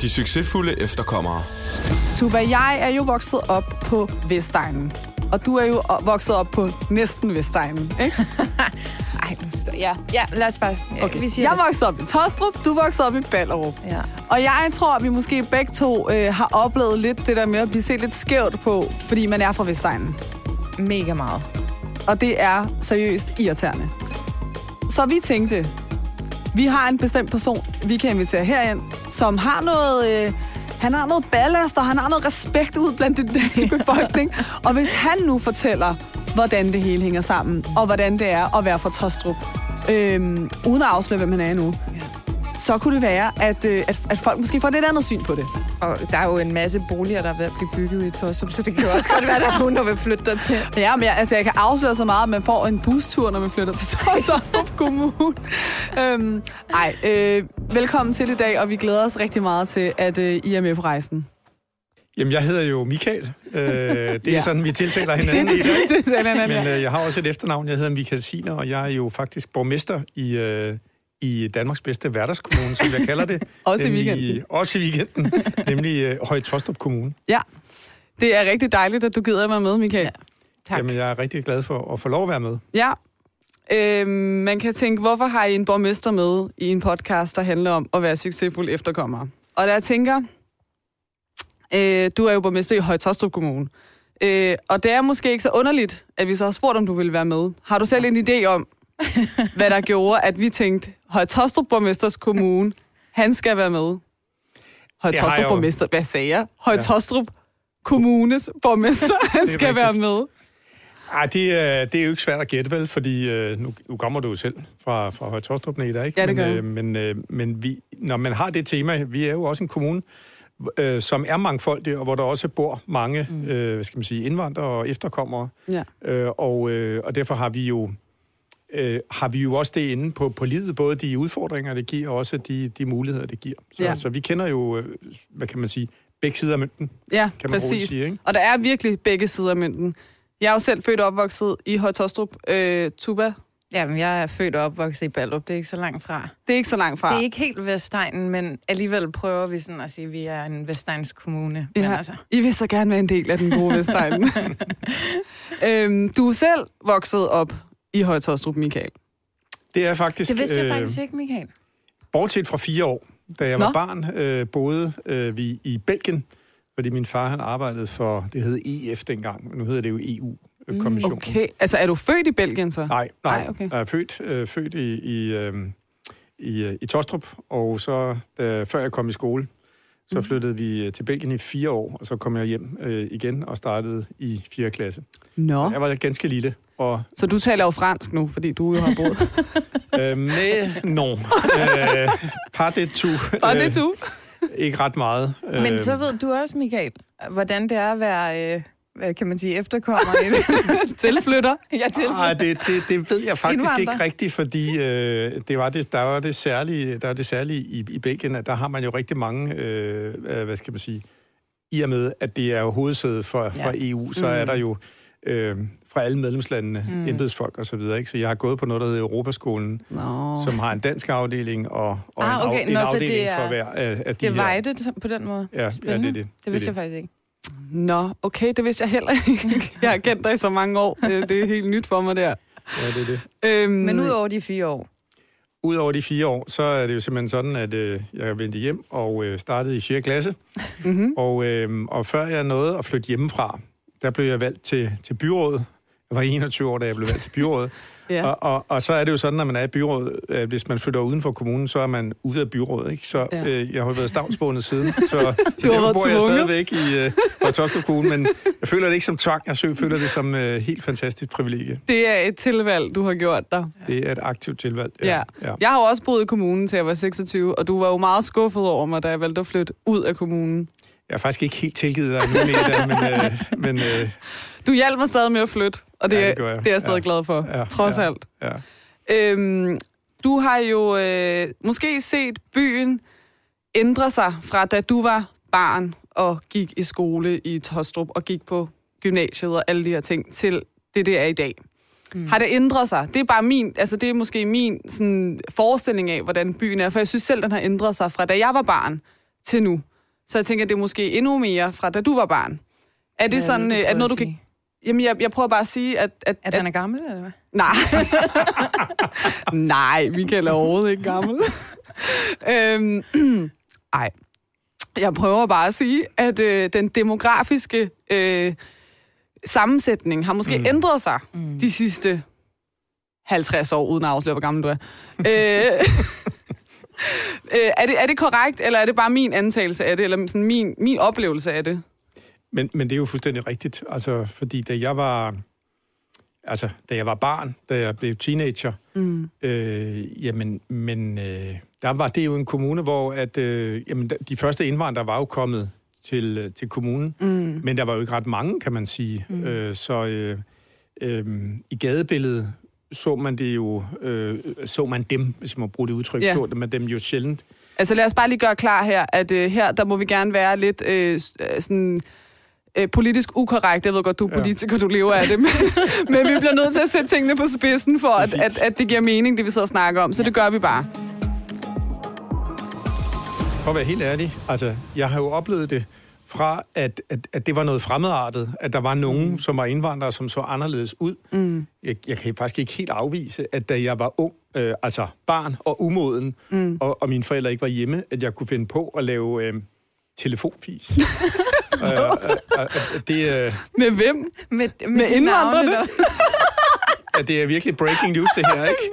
De succesfulde efterkommere. Tuba, jeg er jo vokset op på Vestegnen. Og du er jo vokset op på næsten Vestegnen, ikke? Ej, nu. Ja, ja, lad os bare... Ja, Okay. Vi siger Jeg voksede op i Tostrup, du voksede op i Ballerup. Ja. Og jeg tror, at vi måske begge to øh, har oplevet lidt det der med at blive set lidt skævt på, fordi man er fra Vestegnen. Mega meget. Og det er seriøst irriterende. Så vi tænkte, vi har en bestemt person, vi kan invitere herind, som har noget... Øh, han har noget ballast, og han har noget respekt ud blandt den danske befolkning. og hvis han nu fortæller, hvordan det hele hænger sammen, og hvordan det er at være fra Tostrup, øhm, uden at afsløre, hvem han er Ja. Så kunne det være, at, øh, at, at folk måske får et lidt andet syn på det. Og der er jo en masse boliger, der er ved at blive bygget i Torsum, så det kan jo også godt være, at der er nogen, der vil flytte der til. Ja, men jeg, altså, jeg kan afsløre så meget, at man får en bustur, når man flytter til Tostrup Kommune. øhm, ej, øh, velkommen til i dag, og vi glæder os rigtig meget til, at øh, I er med på rejsen. Jamen, jeg hedder jo Michael. Øh, det er Ja. sådan, vi tiltaler hinanden i dag. er Men øh, jeg har også et efternavn. Jeg hedder Michael Siner, og jeg er jo faktisk borgmester i, øh, i Danmarks bedste hverdagskommune, som jeg kalder det. Også i Nemlig- weekenden. Også i weekenden. nemlig øh, Høje Tostrup Kommune. Ja, det er rigtig dejligt, at du gider at være med, Michael. Ja. Tak. Jamen, jeg er rigtig glad for at få lov at være med. Ja. Øhm, man kan tænke, hvorfor har I en borgmester med i en podcast, der handler om at være succesfuld efterkommer? Og der jeg tænker, øh, du er jo borgmester i Høje Tostrup Kommune. Øh, og det er måske ikke så underligt, at vi så har spurgt, om du ville være med. Har du selv en idé om, hvad der gjorde, at vi tænkte, Høje Tostrup Borgmesters Kommune, han skal være med? Høje Tostrup. Borgmester, hvad sagde jeg? Høje Tostrup Kommunes borgmester, han skal være rigtigt. med. Ej, det, er, det er jo ikke svært at gætte, vel? Fordi øh, nu, nu kommer du jo selv fra, fra Høje Tostrup, Neda, ikke? Ja, det men, gør øh, men, øh, men vi, når man har det tema, vi er jo også en kommune, øh, som er mangfoldig, og hvor der også bor mange, mm. øh, hvad skal man sige, indvandrere og efterkommere. Ja. Øh, og, øh, og derfor har vi jo øh, har vi jo også det inde på, på livet, både de udfordringer, det giver, og også de, de muligheder, det giver. Så, Ja. ja. så vi kender jo, øh, hvad kan man sige, begge sider af mønten, Ja, kan man præcis. sige, ikke? Og der er virkelig begge sider af mønten. Jeg er jo selv født og opvokset i Højtostrup. Øh, Tuba, Jamen, jeg er født og opvokset i Ballup. Det er ikke så langt fra. det er ikke så langt fra. Det er ikke helt Vestegnen, men alligevel prøver vi sådan at sige, at vi er en Vestegns kommune. Ja, Men altså, I vil så gerne være en del af den gode Vestegn. øhm, du er selv vokset op i Højtostrup, Michael. Det er faktisk... det vidste jeg øh, faktisk ikke, Michael. Bortset fra fire år, da jeg Nå. var barn, øh, boede øh, vi i Belgien, fordi min far han arbejdede for, det hed EF dengang, men nu hedder det jo EU-kommissionen. Okay, altså er du født i Belgien så? Nej, nej, Nej, okay. jeg er født, øh, født i, i, øh, i, øh, i Tostrup, og så da, før jeg kom i skole, så flyttede vi øh, til Belgien i fire år, og så kom jeg hjem øh, igen og startede i 4. klasse. Nå, Jeg var ganske lille, og så du taler jo fransk nu, fordi du jo har boet. øh, med non. Øh, par det tu. Bare det du. Ikke ret meget. Men Øh, så ved du også, Michael, hvordan det er at være, øh, hvad kan man sige, efterkommer. Tilflytter. jeg til. Nej, det, det, det ved jeg faktisk Indvandrer. ikke rigtigt, fordi øh, det var det, der var det særlige, der var det særlige i, i Belgien, at der har man jo rigtig mange, øh, øh, hvad skal man sige, i og med, at det er jo hovedsædet for, for EU, så Mm. er der jo øh, fra alle medlemslandene mm. embedsfolk og så videre. Ikke? Så jeg har gået på noget, der hedder Europaskolen, Nå. som har en dansk afdeling og, og Ah, en, okay. af, en Nå, afdeling det er- for hver af, af de Det er her. vejdet på den måde. Ja, ja, det er det. Det vidste er jeg faktisk ikke. Nå, okay, det vidste jeg heller ikke. Jeg har kendt dig i så mange år. Det, det er helt nyt for mig der. Ja, det er det. Øhm, Men ud over de fire år. Udover de fire år, så er det jo simpelthen sådan, at øh, jeg vendte hjem og øh, startede i 4. klasse. Mm-hmm. Og, øh, og før jeg nåede at flytte hjemmefra, der blev jeg valgt til, til byrådet. Jeg var 21 år, da jeg blev valgt til byrådet. Ja. Og, og, og så er det jo sådan, når man er i byrådet, at hvis man flytter uden for kommunen, så er man ude af byrådet. Ikke? Så Ja. ja. øh, jeg har jo været stavnsbundet siden, så, så Du har derfor bor jeg stadigvæk i øh, Tostrup Kommune, men jeg føler det ikke som tvang, jeg sø- føler det som øh, helt fantastisk privilegie. Det er et tilvalg, du har gjort dig. Det er et aktivt tilvalg. Ja. ja. Jeg har jo også boet i kommunen til jeg var 26, og du var jo meget skuffet over mig, da jeg valgte at flytte ud af kommunen. Jeg har faktisk ikke helt tilgivet dig nu, Neda, men, øh, men øh, Du hjalp mig stadig med at flytte, og det, Ja, ja, det det, gør jeg. det er jeg stadig Ja. glad for, Ja, trods ja. alt. ja. Øhm, du har jo øh, måske set byen ændre sig fra da du var barn og gik i skole i Tostrup og gik på gymnasiet og alle de her ting, til det, det er i dag. Mm. Har det ændret sig? Det er bare min, altså det er måske min sådan, forestilling af, hvordan byen er, for jeg synes selv, den har ændret sig fra da jeg var barn til nu. Så jeg tænker, det er måske endnu mere fra da du var barn. Er det Hvad sådan, det, øh, når at du kan... Jamen, jeg, jeg prøver bare at sige, at... at, At han er gammel, eller hvad? Nej. Nej, Michael er overhovedet ikke gammel. øhm, ej. Jeg prøver bare at sige, at øh, den demografiske øh, sammensætning har måske mm. ændret sig mm. de sidste 50 år, uden at afsløre, hvor gammel du er. øh, øh, er, det, er det korrekt, eller er det bare min antagelse af det, eller sådan min, min oplevelse af det? Men, men det er jo fuldstændig rigtigt, altså, fordi da jeg var, altså, da jeg var barn, da jeg blev teenager, mm. øh, jamen, men øh, der var det jo en kommune, hvor at, øh, jamen, de første indvandrere var jo kommet til, øh, til kommunen, mm. men der var jo ikke ret mange, kan man sige. Mm. Øh, så øh, øh, i gadebilledet så man det jo, øh, så man dem, hvis man må bruge det udtryk, yeah. så man dem jo sjældent. Altså lad os bare lige gøre klar her, at øh, her, der må vi gerne være lidt øh, øh, sådan øh, politisk ukorrekt. Jeg ved godt, du er Ja. politiker, du lever af det, men, men vi bliver nødt til at sætte tingene på spidsen, for at, Det at, at det giver mening, det vi sidder og snakker om. Så det gør vi bare. For at være helt ærlig, altså, jeg har jo oplevet det fra, at, at, at det var noget fremmedartet, at der var nogen, mm. som var indvandrere, som så anderledes ud. Mm. Jeg, jeg kan faktisk ikke helt afvise, at da jeg var ung, øh, altså barn og umoden, mm. og, og mine forældre ikke var hjemme, at jeg kunne finde på at lave øh, telefonfis. øh, øh, øh, det, øh, Med hvem? Med, med, Med indvandrerne? ja, det er virkelig breaking news, det her, ikke?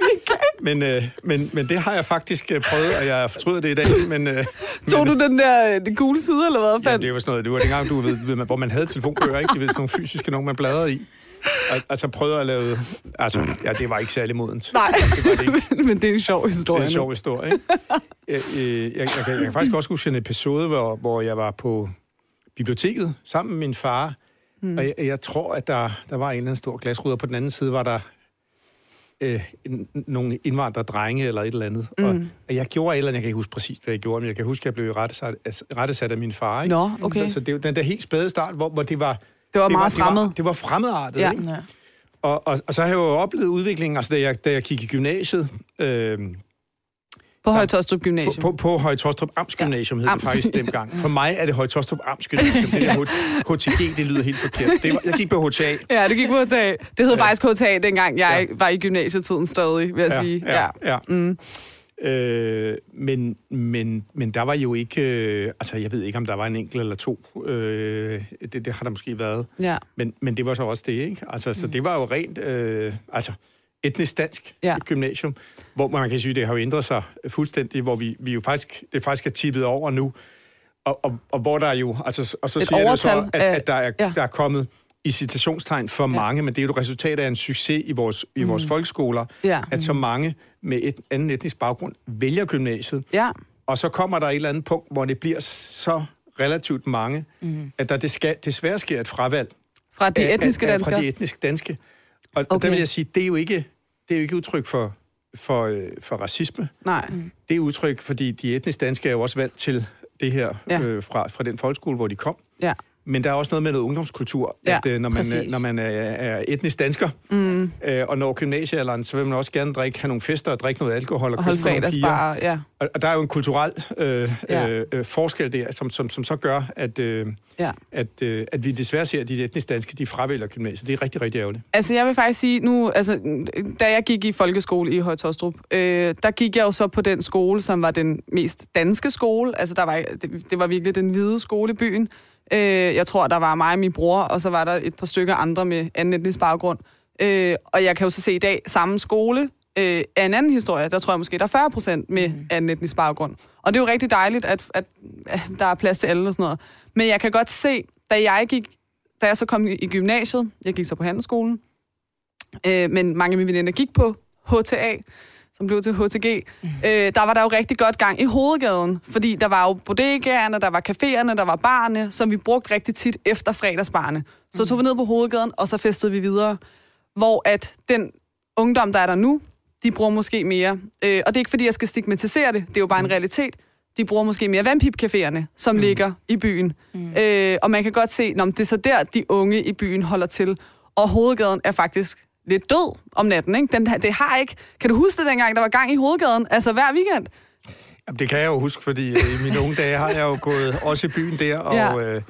Men, øh, men, men det har jeg faktisk prøvet, og jeg fortryder det i dag. Men, øh, Tog men, du den der den gule side, eller hvad? Ja, Fandt? det var sådan noget, det var dengang, du ved, ved, hvor man havde telefonbøger, ikke? Det var sådan nogle fysiske, nogle man bladrede i. Og, altså prøvede at lave... Altså, ja, det var ikke særlig modent. Nej, Det var det ikke. men det er en sjov Det historie. er en sjov historie, ikke? Jeg, øh, jeg, jeg, kan, jeg kan faktisk også huske en episode, hvor, hvor jeg var på biblioteket sammen med min far. Mm. Og jeg, jeg tror, at der, der var en eller anden stor glasrude, og på den anden side var der øh, en, nogle indvandrerdrenge eller et eller andet. Mm. Og, og jeg gjorde et eller andet, jeg kan ikke huske præcis, hvad jeg gjorde, men jeg kan huske, at jeg blev rettesat, rettesat af min far. Ikke? Nå, okay. Så, så det jo den der helt spæde start, hvor, hvor det var... Det var meget det var, fremmed. Det var, det var fremmedartet, Ja. ikke? Ja. Og, og, og så har jeg jo oplevet udviklingen, altså da jeg, da jeg gik i gymnasiet, øh, På Højtostrup på, Gymnasium. på, på Høje Tostrup Amtsgymnasium hed Ja, det faktisk Amts- dengang. For mig er det Høje Tostrup Amtsgymnasium. Det der HTG, det lyder helt forkert. Det var, jeg gik på HTA. Ja, det gik på HTA. Det hed Ja. faktisk HTA, dengang jeg var i gymnasietiden stadig, vil jeg sige. Ja, ja. Mm. Øh, men, men, men der var jo ikke... Øh, altså, jeg ved ikke, om der var en enkelt eller to. Øh, det, det har der måske været. ja. Men, men det var så også det, ikke? Altså, så det var jo rent... Øh, altså, etnisk dansk Ja. gymnasium, hvor man kan sige, det har jo ændret sig fuldstændig, hvor vi, vi jo faktisk, det faktisk er tippet over nu, og, og, og hvor der er jo, altså, og så Et siger det så, at, at der, er, ja. der er kommet i citationstegn for ja. mange, men det er jo et resultat af en succes i vores, i vores folkeskoler, Ja. at så mange med et anden etnisk baggrund vælger gymnasiet, Ja. og så kommer der et eller andet punkt, hvor det bliver så relativt mange, mm. at der desværre, desværre sker et fravalg Fra de etniske danskere. Fra de etnisk danske. Og. Okay. og der vil jeg sige, det er jo ikke, det er jo ikke udtryk for, for, øh, for racisme. Nej. Det er udtryk, fordi de etnisk danske er jo også valgt til det her ja. øh, fra, fra den folkeskole, hvor de kom. Ja. Men der er også noget med noget ungdomskultur, Ja, at øh, når, man, præcis. øh, når man er, er etnisk dansker, mm. øh, og når gymnasiealderen, så vil man også gerne drikke, have nogle fester og drikke noget alkohol og, Og holde fredagsbar. Ja. Og, og der er jo en kulturel øh, Ja. øh, øh, forskel der, som, som, som så gør, at, øh, ja. at, øh, at vi desværre ser, at de etnisk danske, de fravælger gymnasiet. Det er rigtig, rigtig ærgerligt. Altså, jeg vil faktisk sige nu, altså, da jeg gik i folkeskole i Højtostrup, øh, der gik jeg jo så på den skole, som var den mest danske skole. Altså, der var, det, det var virkelig den hvide skole i byen. Øh, jeg tror, der var mig og min bror, og så var der et par stykker andre med anden etnisk baggrund. Øh, og jeg kan jo så se i dag, samme skole øh, er en anden historie. Der tror jeg måske, der er 40 procent med mm. anden etnisk baggrund. Og det er jo rigtig dejligt, at, at, at der er plads til alle og sådan noget. Men jeg kan godt se, da jeg gik, da jeg så kom i, gymnasiet, jeg gik så på handelsskolen, øh, men mange af mine veninder gik på HTA, som blev til HTG, mm. øh, der var der jo rigtig godt gang i hovedgaden, fordi der var jo bodegaerne, der var caféerne, der var barne, som vi brugte rigtig tit efter fredagsbarne. Så tog vi ned på hovedgaden, og så festede vi videre, hvor at den ungdom, der er der nu, de bruger måske mere, øh, og det er ikke fordi, jeg skal stigmatisere det, det er jo bare en realitet, de bruger måske mere vandpipcaféerne, som mm. ligger i byen. Mm. Øh, og man kan godt se, at det er så der, de unge i byen holder til. Og hovedgaden er faktisk lidt død om natten, ikke? Den, det har ikke... Kan du huske det dengang, der var gang i hovedgaden? Altså hver weekend? Jamen, det kan jeg jo huske, fordi øh, i mine unge dage har jeg jo gået også i byen der, og, Ja. øh,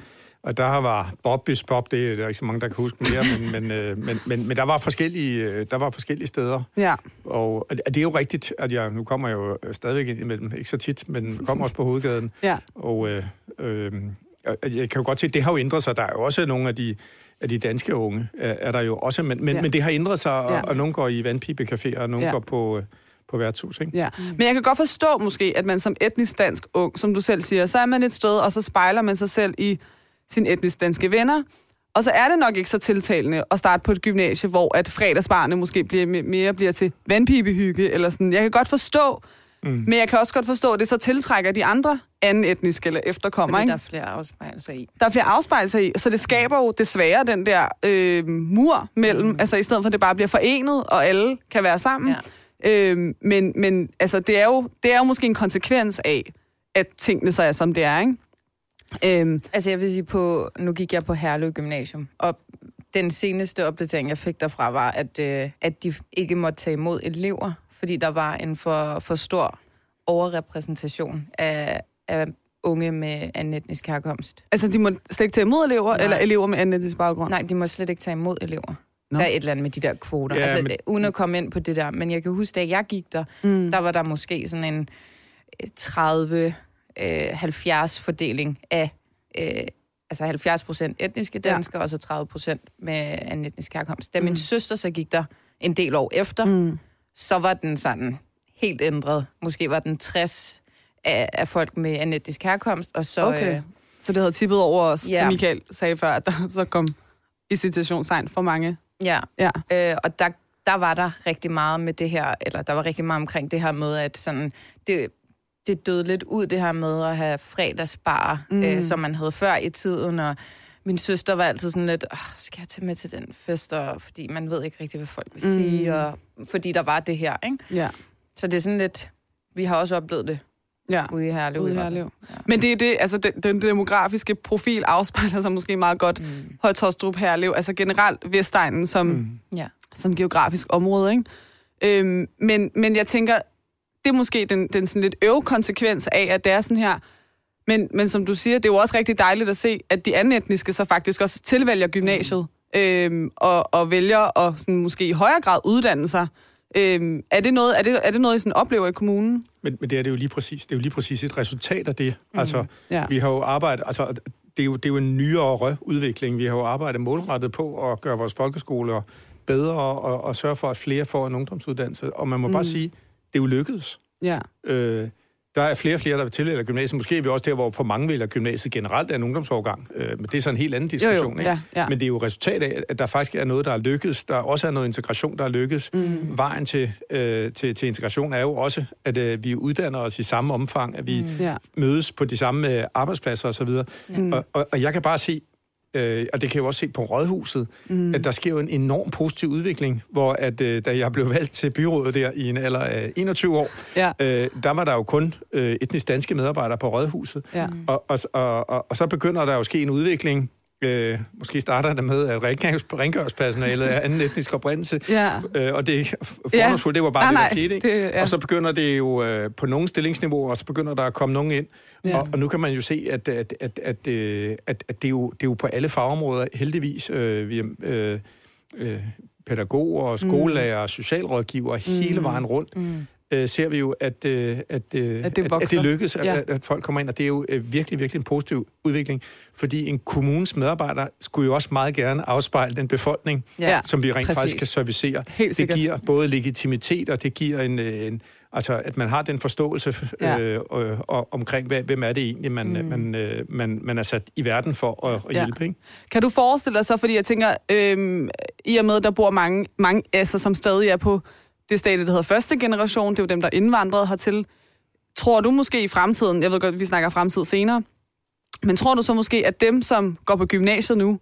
og der var Bobbys Bob, det er der ikke så mange, der kan huske mere, men, men, øh, men, men, men der, var forskellige, øh, der var forskellige steder. Ja. Og og det er jo rigtigt, at jeg, nu kommer jeg jo stadigvæk ind imellem, ikke så tit, men kommer også på hovedgaden. Ja. Og øh, øh, jeg kan jo godt se, at det har jo ændret sig. Der er jo også nogle af de, af de danske unge, er, er der jo også, men, men, Ja. men det har ændret sig, og, Ja. og nogle går i vandpibecaféer, og nogle Ja. går på, øh, på værtshus, ikke? Ja. Men jeg kan godt forstå måske, at man som etnisk dansk ung, som du selv siger, så er man et sted, og så spejler man sig selv i sine etnisk danske venner. Og så er det nok ikke så tiltalende at starte på et gymnasie, hvor at fredagsbarne måske bliver, me- mere bliver til vandpibehygge, eller sådan. Jeg kan godt forstå, mm. men jeg kan også godt forstå, at det så tiltrækker de andre anden etniske eller efterkommere. Fordi Ikke? der er flere afspejlelser i. der er flere afspejlelser i, så det skaber jo desværre den der øh, mur mellem, mm. altså i stedet for at det bare bliver forenet, og alle kan være sammen. Ja. Øh, men men altså, det, er jo, det er jo måske en konsekvens af, at tingene så er, som det er, ikke? Øh, Altså jeg vil sige på, nu gik jeg på Herlev Gymnasium, og den seneste opdatering, jeg fik derfra, var, at, øh, at de ikke måtte tage imod elever, fordi der var en for, for stor overrepræsentation af, af unge med anden etnisk herkomst. altså, de må slet ikke tage imod elever, Nej. eller elever med anden etnisk baggrund? Nej, de må slet ikke tage imod elever. Nå. Der er et eller andet med de der kvoter. Ja, Ja, altså, men- men... uden at komme ind på det der. Men jeg kan huske, da jeg gik der, Mm. der var der måske sådan en øh, 30-70 fordeling af øh, altså 70 procent etniske Ja. danskere, og så 30 procent med en etnisk herkomst. Da min Mm. søster så gik der en del år efter, Mm. Så var den sådan helt ændret. Måske var den 60 af, af folk med en etnisk herkomst, og så... Okay. Øh, Så det havde tippet over os, Ja. som Michael sagde før, at der så kom i citationstegn for mange. ja, Ja. Øh, og der, der var der rigtig meget med det her, eller der var rigtig meget omkring det her med, at sådan, det, det døde lidt ud, det her med at have fredagsbar, Mm. mm. øh, som man havde før i tiden, og min søster var altid sådan lidt, oh, skal jeg tage med til den fest, og, fordi man ved ikke rigtig, hvad folk vil Mm. sige, og fordi der var det her, ikke? Ja. Så det er sådan lidt, vi har også oplevet det ja. ude i Herlev. Ude i. Herlev. Ja. Men det er det, altså den, den demografiske profil afspejler sig måske meget godt mm. Højtostrup Herlev, altså generelt Vestegnen som, mm. Mm. Ja. som geografisk område, ikke? Øhm, men, men jeg tænker, det er måske den, den sådan lidt øve konsekvens af, at det er sådan her, men, men som du siger, det er jo også rigtig dejligt at se, at de anden etniske så faktisk også tilvælger gymnasiet, øhm, og, og vælger at sådan, måske i højere grad uddanne sig. Øhm, er, det noget, er, det, er det noget, I sådan oplever i kommunen? Men, men det er det jo lige præcis. Det er jo lige præcis et resultat af det. Mm. Altså, Ja. vi har jo arbejdet, altså, det er jo, det er jo en nyere udvikling. Vi har jo arbejdet målrettet på at gøre vores folkeskoler bedre og, og sørge for, at flere får en ungdomsuddannelse. Og man må mm. bare sige, det er jo lykkedes. Ja. Øh, der er flere og flere, der vil tilvælge gymnasiet. Måske er vi også der, hvor for mange vælger gymnasiet generelt er en ungdomsårgang. Øh, men det er så en helt anden diskussion. jo, ikke? ja, ja. Men det er jo resultat af, at der faktisk er noget, der er lykkedes. Der også er noget integration, der er lykkedes. Mm. Vejen til, øh, til, til integration er jo også, at øh, vi uddanner os i samme omfang, at vi mm. Mødes på de samme øh, arbejdspladser osv. Mm. Og, og, og jeg kan bare se, øh, og det kan jeg jo også se på Rådhuset, mm. at der sker jo en enorm positiv udvikling, hvor at, øh, da jeg blev valgt til byrådet der i en alder af 21 år, Ja. øh, der var der jo kun øh, etnisk danske medarbejdere på Rådhuset. Ja. Og, og, og, og, og så begynder der jo at ske en udvikling. Øh, måske starter det med, at rengørings- rengøringspersonalet er anden etnisk oprindelse. Ja. Øh, og det er fordomsfuldt, det var bare Nej, det, der skete. Ikke? det- ja. Og så begynder det jo øh, på nogle stillingsniveauer, og så begynder der at komme nogen ind. Ja. Og, og nu kan man jo se, at, at, at, at, øh, at, at det, er jo, det er jo på alle fagområder, heldigvis, øh, vi, øh, øh, pædagoger, skolelærer, mm. socialrådgiver, mm. hele vejen rundt, mm. Øh, ser vi jo, at, øh, at, øh, At det at, at det lykkes, at, Ja. at, at folk kommer ind, og det er jo øh, virkelig, virkelig en positiv udvikling, fordi en kommunes medarbejdere skulle jo også meget gerne afspejle den befolkning, Ja. som vi rent Præcis. faktisk kan servicere. Helt det sikkert. giver både legitimitet, og det giver en, øh, en altså, at man har den forståelse Ja. øh, øh, og, omkring, hvad, hvem er det egentlig, man, mm. man, øh, man, man er sat i verden for at, at Ja. hjælpe. Ikke? Kan du forestille dig så, fordi jeg tænker, øhm, i og med, der bor mange, mange altså, som stadig er på det stadie, der hedder første generation, det er jo dem, der indvandrede hertil. Tror du måske i fremtiden, jeg ved godt, vi snakker fremtid senere, men tror du så måske, at dem, som går på gymnasiet nu,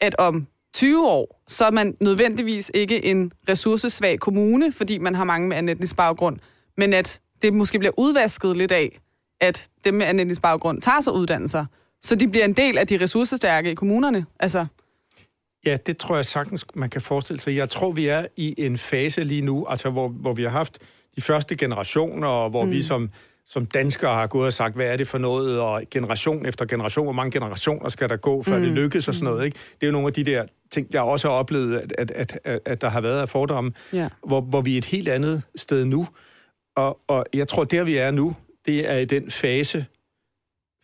at om 20 år, så er man nødvendigvis ikke en ressourcesvag kommune, fordi man har mange med anden etnisk baggrund, men at det måske bliver udvasket lidt af, at dem med anden etnisk baggrund tager sig uddannelser, så de bliver en del af de ressourcestærke i kommunerne. Altså, Ja, det tror jeg sagtens, man kan forestille sig. Jeg tror, vi er i en fase lige nu, altså hvor, hvor vi har haft de første generationer, og hvor mm. vi som, som danskere har gået og sagt, hvad er det for noget, og generation efter generation, hvor mange generationer skal der gå, før mm. det lykkes og sådan noget. Ikke? Det er jo nogle af de der ting, jeg også har oplevet, at, at, at, at, at der har været af fordomme, Ja. hvor, hvor vi er et helt andet sted nu. Og, og jeg tror, der vi er nu, det er i den fase,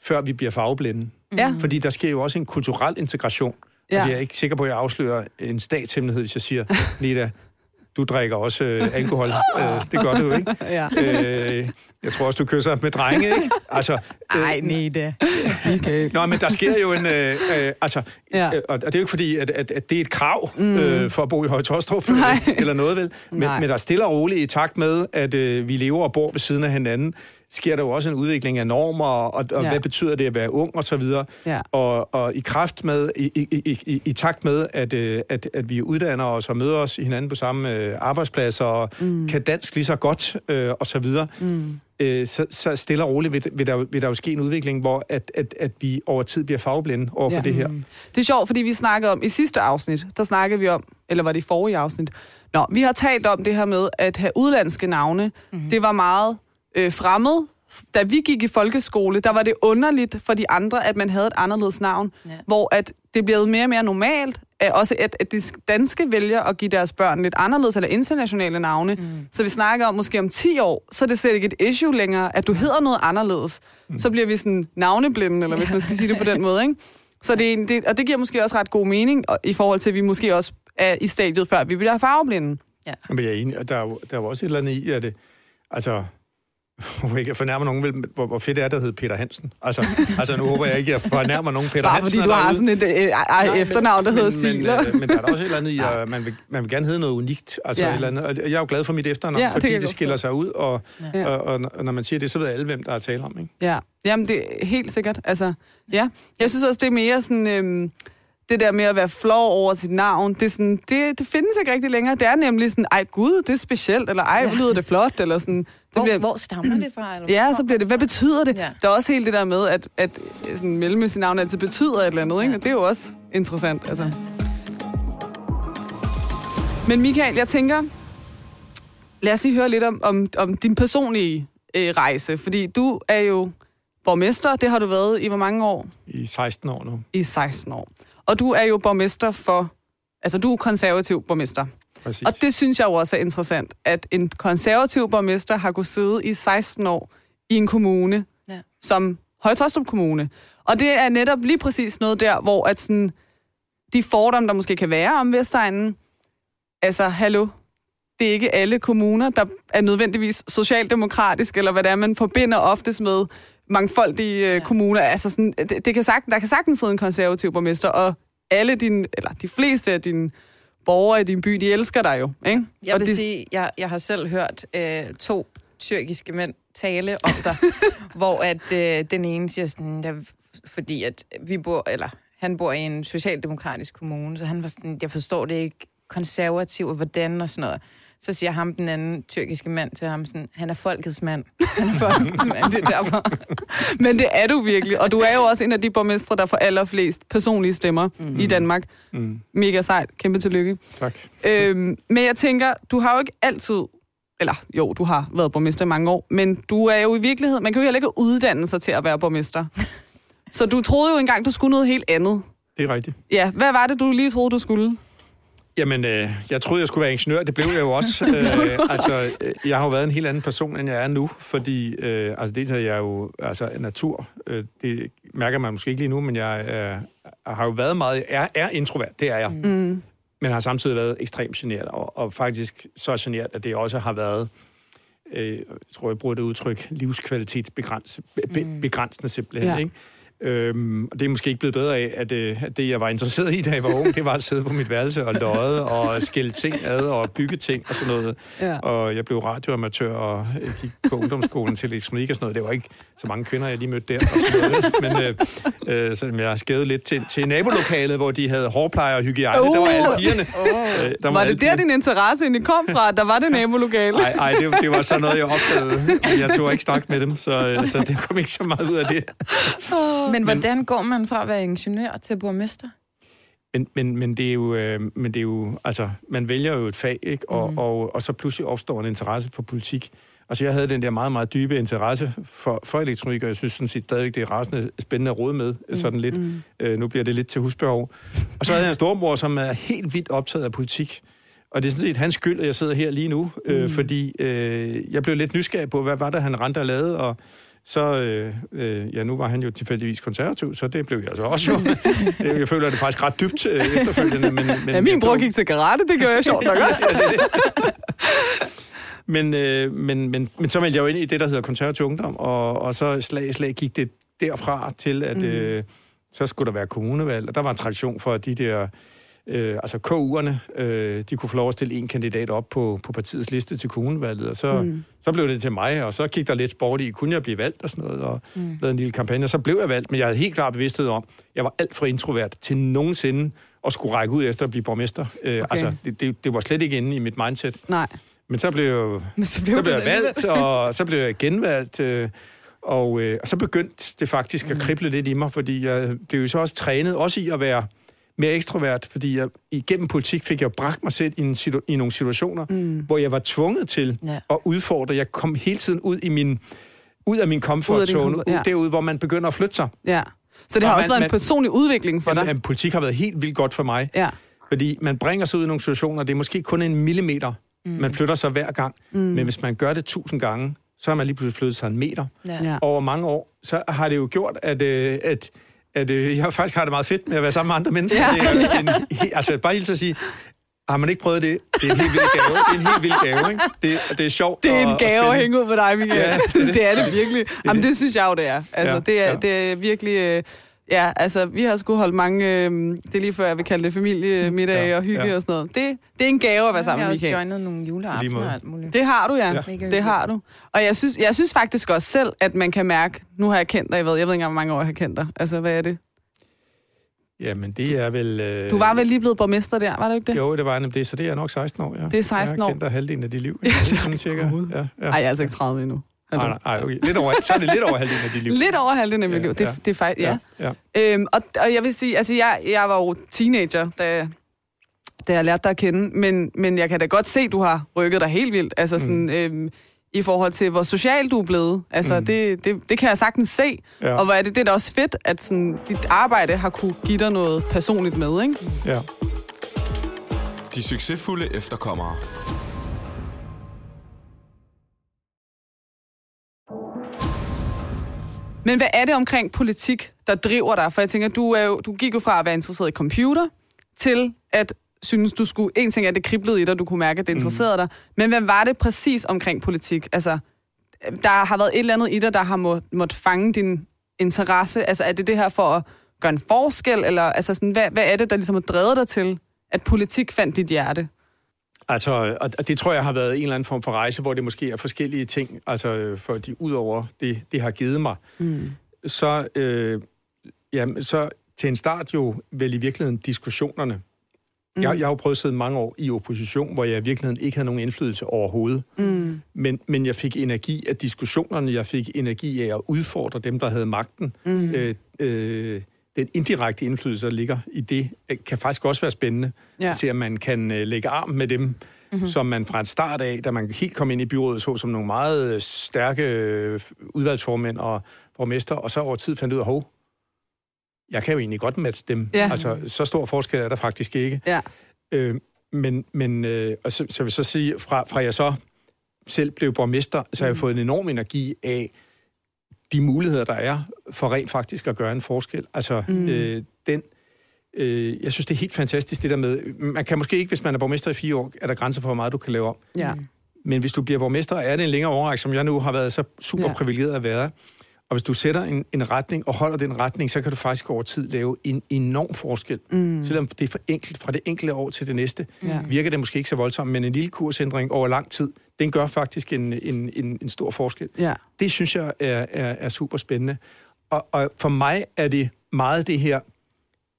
før vi bliver farveblinde. Ja. Fordi der sker jo også en kulturel integration. Ja. Altså, jeg er ikke sikker på, at jeg afslører en statshemmelighed, hvis jeg siger, Nita, du drikker også øh, alkohol. øh, det gør du jo, ikke? Ja. Øh, jeg tror også, du kysser med drenge, ikke? Altså, øh, Ej, Nete. Okay. Nå, men der sker jo en... Øh, øh, altså, Ja. øh, og det er jo ikke fordi, at, at, at det er et krav mm. øh, for at bo i Høje-Tostrup øh, Nej. eller noget, vel? Men, Nej. men der er stille og roligt i takt med, at øh, vi lever og bor ved siden af hinanden, sker der jo også en udvikling af normer, og, og Ja. hvad betyder det at være ung, og så videre. Ja. Og, og i kraft med, i, i, i, i, i takt med, at, øh, at, at vi uddanner os og møder os hinanden på samme øh, arbejdspladser, og mm. kan dansk lige så godt, øh, og så videre, mm. øh, så, så stille og roligt vil, vil, der, vil der jo ske en udvikling, hvor at, at, at vi over tid bliver farveblinde over for Ja. ja. det her. Det er sjovt, fordi vi snakkede om, i sidste afsnit, der snakkede vi om, eller var det i forrige afsnit, Nå, vi har talt om det her med at have udlandske navne. Mm-hmm. Det var meget øh, fremmed. Da vi gik i folkeskole, der var det underligt for de andre, at man havde et anderledes navn. Ja. Hvor at det blev mere og mere normalt, at også at, at de danske vælger at give deres børn lidt anderledes eller internationale navne. Mm. Så vi snakker om måske om 10 år, så er det slet ikke et issue længere, at du hedder noget anderledes. Mm. Så bliver vi sådan navneblinde, eller hvis man skal sige det på den måde, ikke? Så det, det, og det giver måske også ret god mening, og- i forhold til, at vi måske også er i stadiet, før vi bliver farveblinde. Men jeg er enig, og der er, jo, der er jo også et eller andet i, at det, altså, hvor ikke jeg fornærmer nogen, vel, hvor, hvor fedt er det at hedde Peter Hansen. Altså, altså nu håber jeg ikke, at jeg fornærmer nogen Peter Bare Hansen. fordi du er har sådan et øh, øh, efternavn, der men, hedder men, Siler. Men, øh, men der er da også et eller andet i, at man vil, man vil gerne hedde noget unikt. Altså Ja. ja. et eller andet. Og jeg er jo glad for mit efternavn, Ja, ja, det fordi det, godt skiller sig ud, og, Ja. ja. og, og, og når man siger det, så ved alle, hvem der er tale om. Ikke? Ja, jamen det er helt sikkert. Altså, ja. Jeg synes også, det er mere sådan... Øhm, det der med at være flov over sit navn, det, er sådan, det, det findes ikke rigtig længere. Det er nemlig sådan, ej gud, det er specielt, eller ej, hvor lyder det flot, eller sådan. Det Hvor, bliver, hvor stammer det fra? Eller ja, så bliver det, hvad betyder det? Ja. Der er også helt det der med, at, at sådan, mellemøstlige navn altid betyder et eller andet, ikke? Ja. Og det er jo også interessant, altså. Men Michael, jeg tænker, lad os lige høre lidt om, om, om din personlige øh, rejse, fordi du er jo borgmester, det har du været i hvor mange år? I 16 år nu. I 16 år. Og du er jo borgmester for, altså du er konservativ borgmester. Præcis. Og det synes jeg jo også er interessant, at en konservativ borgmester har kunnet sidde i 16 år i en kommune, Ja. som Høje-Tostrup Kommune. Og det er netop lige præcis noget der, hvor at sådan, de fordomme, der måske kan være om Vestegnen, altså, hallo, det er ikke alle kommuner, der er nødvendigvis socialdemokratisk, eller hvad det er, man forbinder oftest med mangfoldige ja. Ja. kommuner. Altså sådan, det, det kan sagt, der kan sagtens sidde en konservativ borgmester, og alle dine, eller de fleste af dine borgere i din by, de elsker dig jo, ikke? Jeg og vil de, sige, jeg, jeg har selv hørt øh, to tyrkiske mænd tale om dig, hvor at øh, den ene siger sådan, der, fordi at vi bor, eller han bor i en socialdemokratisk kommune, så han var sådan, jeg forstår det ikke, konservativ og hvordan og sådan noget. Så siger ham den anden tyrkiske mand til ham sådan, han er folkets mand. Han er folkets mand, det er derfor. Men det er du virkelig, og du er jo også en af de borgmestre, der får allerflest personlige stemmer mm. i Danmark. Mm, Mega sejt. Kæmpe tillykke. tak. øhm, men jeg tænker, du har jo ikke altid, eller jo, du har været borgmester i mange år, men du er jo i virkeligheden, man kan jo heller ikke uddanne sig til at være borgmester. Så du troede jo engang, du skulle noget helt andet. Det er rigtigt. Ja, hvad var det, du lige troede, du skulle? Jamen, øh, jeg troede, jeg skulle være ingeniør. Det blev jeg jo også. øh, altså, øh, jeg har jo været en helt anden person, end jeg er nu, fordi øh, altså, det er jeg jo altså, natur. Øh, det mærker man måske ikke lige nu, men jeg øh, har jo været meget... Er, er introvert, det er jeg. Mm. Men har samtidig været ekstremt generet, og, og faktisk så generet, at det også har været... Øh, jeg tror, jeg bruger det udtryk, livskvalitetsbegrænsende be, begrænsende simpelthen, ja. ikke? Øhm, og det er måske ikke blevet bedre af, at, øh, at det, jeg var interesseret i, da jeg var ung, det var at sidde på mit værelse og lodde og skille ting ad og bygge ting og sådan noget. Ja. Og jeg blev radioamatør og øh, gik på ungdomsskolen til elektronik og sådan noget. Det var ikke så mange kvinder, jeg lige mødte der. Og sådan noget. Men øh, øh, så jeg skævede lidt til, til nabolokalet, hvor de havde hårpleje og hygiejne. Uh! Der var alle pigerne. Uh! Øh, der Var alle det der, din interesse egentlig kom fra? Der var det nabolokale. Nej, ej, det, det var så noget, jeg opdagede. Jeg tog ikke snak med dem, så, øh, så det kom ikke så meget ud af det. Men hvordan går man fra at være ingeniør til borgmester? men, men, men, det er jo, øh, men det er jo, altså, man vælger jo et fag, ikke? Og, mm. og, og så pludselig opstår en interesse for politik. Altså, jeg havde den der meget, meget dybe interesse for, for elektronik, og jeg synes sådan set stadigvæk, det er rasende spændende at råde med, mm. sådan lidt. Mm. Øh, nu bliver det lidt til husbehov. Og så havde jeg en storbror, som er helt vildt optaget af politik. Og det er sådan set hans skyld, at jeg sidder her lige nu, øh, mm. fordi øh, jeg blev lidt nysgerrig på, hvad var det, han rendte og lavede, og så, øh, øh, ja, nu var han jo tilfældigvis konservativ, så det blev jeg altså også jo. jeg føler, det er faktisk ret dybt øh, efterfølgende. Men, men ja, min bror gik til karate, det gør jeg sjovt nok også. men, øh, men, men, men så meldte jeg jo ind i det, der hedder konservativ ungdom, og, og så slag slag gik det derfra til, at mm. øh, så skulle der være kommunevalg, og der var en tradition for, at de der øh, altså KU'erne, øh, de kunne få lov at stille en kandidat op på, på partiets liste til kommunevalget, og så, mm. så blev det til mig, og så gik der lidt sport i, kunne jeg blive valgt og sådan noget, og mm. lavede en lille kampagne, og så blev jeg valgt, men jeg havde helt klart bevidsthed om, jeg var alt for introvert til nogensinde at skulle række ud efter at blive borgmester. Øh, okay. Altså, det, det, det var slet ikke inde i mit mindset. Nej. Men så blev, jeg, Men så blev, så blev jeg valgt, og så blev jeg genvalgt, øh, og, øh, og så begyndte det faktisk at mm. krible lidt i mig, fordi jeg blev jo så også trænet, også i at være mere ekstrovert, fordi jeg igennem politik fik jeg bragt mig selv i, en situ- i nogle situationer, mm. hvor jeg var tvunget til ja. at udfordre. Jeg kom hele tiden ud i min ud af min comfort zone, ja. derude, hvor man begynder at flytte sig. Ja. Så det har og også man, været en personlig udvikling for jamen, dig? politik har været helt vildt godt for mig. Ja. Fordi man bringer sig ud i nogle situationer, det er måske kun en millimeter, mm. man flytter sig hver gang. Mm. Men hvis man gør det tusind gange, så har man lige pludselig flyttet sig en meter. Ja. Over mange år, så har det jo gjort, at, øh, at at øh, jeg faktisk har det meget fedt med at være sammen med andre mennesker. Ja. Det er en, altså, bare helt at sige, har man ikke prøvet det? Det er en helt vild gave. Det er en helt vild gave, ikke? Det, det er sjovt Det er en gave at hænge ud på dig, Michael. Ja, det, det. det er det virkelig. Det, Jamen, det synes jeg jo, det er. Altså, ja, det, er ja. det er virkelig... Ja, altså, vi har sgu holdt mange, øh, det er lige før, jeg vil kalde det familiemiddag ja, og hygge ja. og sådan noget. Det, det er en gave at være sammen med Michael. Jeg har også joinet nogle juleaftener og alt muligt. Det har du, ja. ja. Det har du. Og jeg synes, jeg synes faktisk også selv, at man kan mærke, nu har jeg kendt dig, jeg ved, jeg ved ikke engang, hvor mange år jeg har kendt dig. Altså, hvad er det? Jamen, det er vel... Øh... Du var vel lige blevet borgmester der, var det ikke det? Jo, det var nemlig det, så det er nok 16 år, ja. Det er 16 år. Jeg har kendt dig halvdelen af dit liv. Ja, sådan cirka. Ja, ja. Ej, jeg er altså ikke 30 endnu. Nej, nej, nej, okay. Lidt over, så er det lidt over halvdelen af dit liv. Lidt over halvdelen af mit ja, liv, det, ja. det er faktisk, ja. ja, ja. Øhm, og, og jeg vil sige, altså jeg, jeg var jo teenager, da, da jeg lærte dig at kende, men, men jeg kan da godt se, at du har rykket dig helt vildt. Altså sådan, mm. øhm, i forhold til, hvor social du er blevet. Altså, mm. det, det, det kan jeg sagtens se. Ja. Og hvor er det, det er da også fedt, at sådan, dit arbejde har kunne give dig noget personligt med, ikke? Ja. De succesfulde efterkommere. Men hvad er det omkring politik, der driver dig? For jeg tænker, du, er jo, du gik jo fra at være interesseret i computer, til at synes, du skulle... En ting er, at det kriblede i dig, du kunne mærke, at det interesserede mm. dig. Men hvad var det præcis omkring politik? Altså, der har været et eller andet i dig, der har må, måttet fange din interesse. Altså, er det det her for at gøre en forskel? Eller altså sådan, hvad, hvad er det, der ligesom har drevet dig til, at politik fandt dit hjerte? Altså, og det tror jeg har været en eller anden form for rejse, hvor det måske er forskellige ting, altså for de udover det, det har givet mig. Mm. Så, øh, jamen, så til en start jo vel i virkeligheden diskussionerne. Mm. Jeg, jeg har jo prøvet at sidde mange år i opposition, hvor jeg i virkeligheden ikke havde nogen indflydelse overhovedet. Mm. Men, men jeg fik energi af diskussionerne, jeg fik energi af at udfordre dem, der havde magten. Mm. Øh, øh, den indirekte indflydelse, der ligger i det, øh, kan faktisk også være spændende. Ja. Se, at man kan øh, lægge arm med dem, mm-hmm. som man fra et start af, da man helt kom ind i byrådet, så som nogle meget stærke øh, udvalgsformænd og borgmester, og så over tid fandt ud af, hov, jeg kan jo egentlig godt matche dem. Ja. Altså, så stor forskel er der faktisk ikke. Ja. Øh, men men øh, og så, så vil jeg så sige, fra, fra jeg så selv blev borgmester, så har jeg mm. fået en enorm energi af de muligheder, der er for rent faktisk at gøre en forskel. Altså, mm. øh, den, øh, jeg synes, det er helt fantastisk, det der med, man kan måske ikke, hvis man er borgmester i fire år, er der grænser for, hvor meget du kan lave om. Ja. Men hvis du bliver borgmester, er det en længere overræk, som jeg nu har været så super privilegeret at være, og hvis du sætter en, en retning og holder den retning, så kan du faktisk over tid lave en enorm forskel. Mm. Selvom det er for enkelt fra det enkelte år til det næste, ja. virker det måske ikke så voldsomt, men en lille kursændring over lang tid, den gør faktisk en, en, en, en stor forskel. Ja. Det synes jeg er, er, er super spændende. Og, og for mig er det meget det her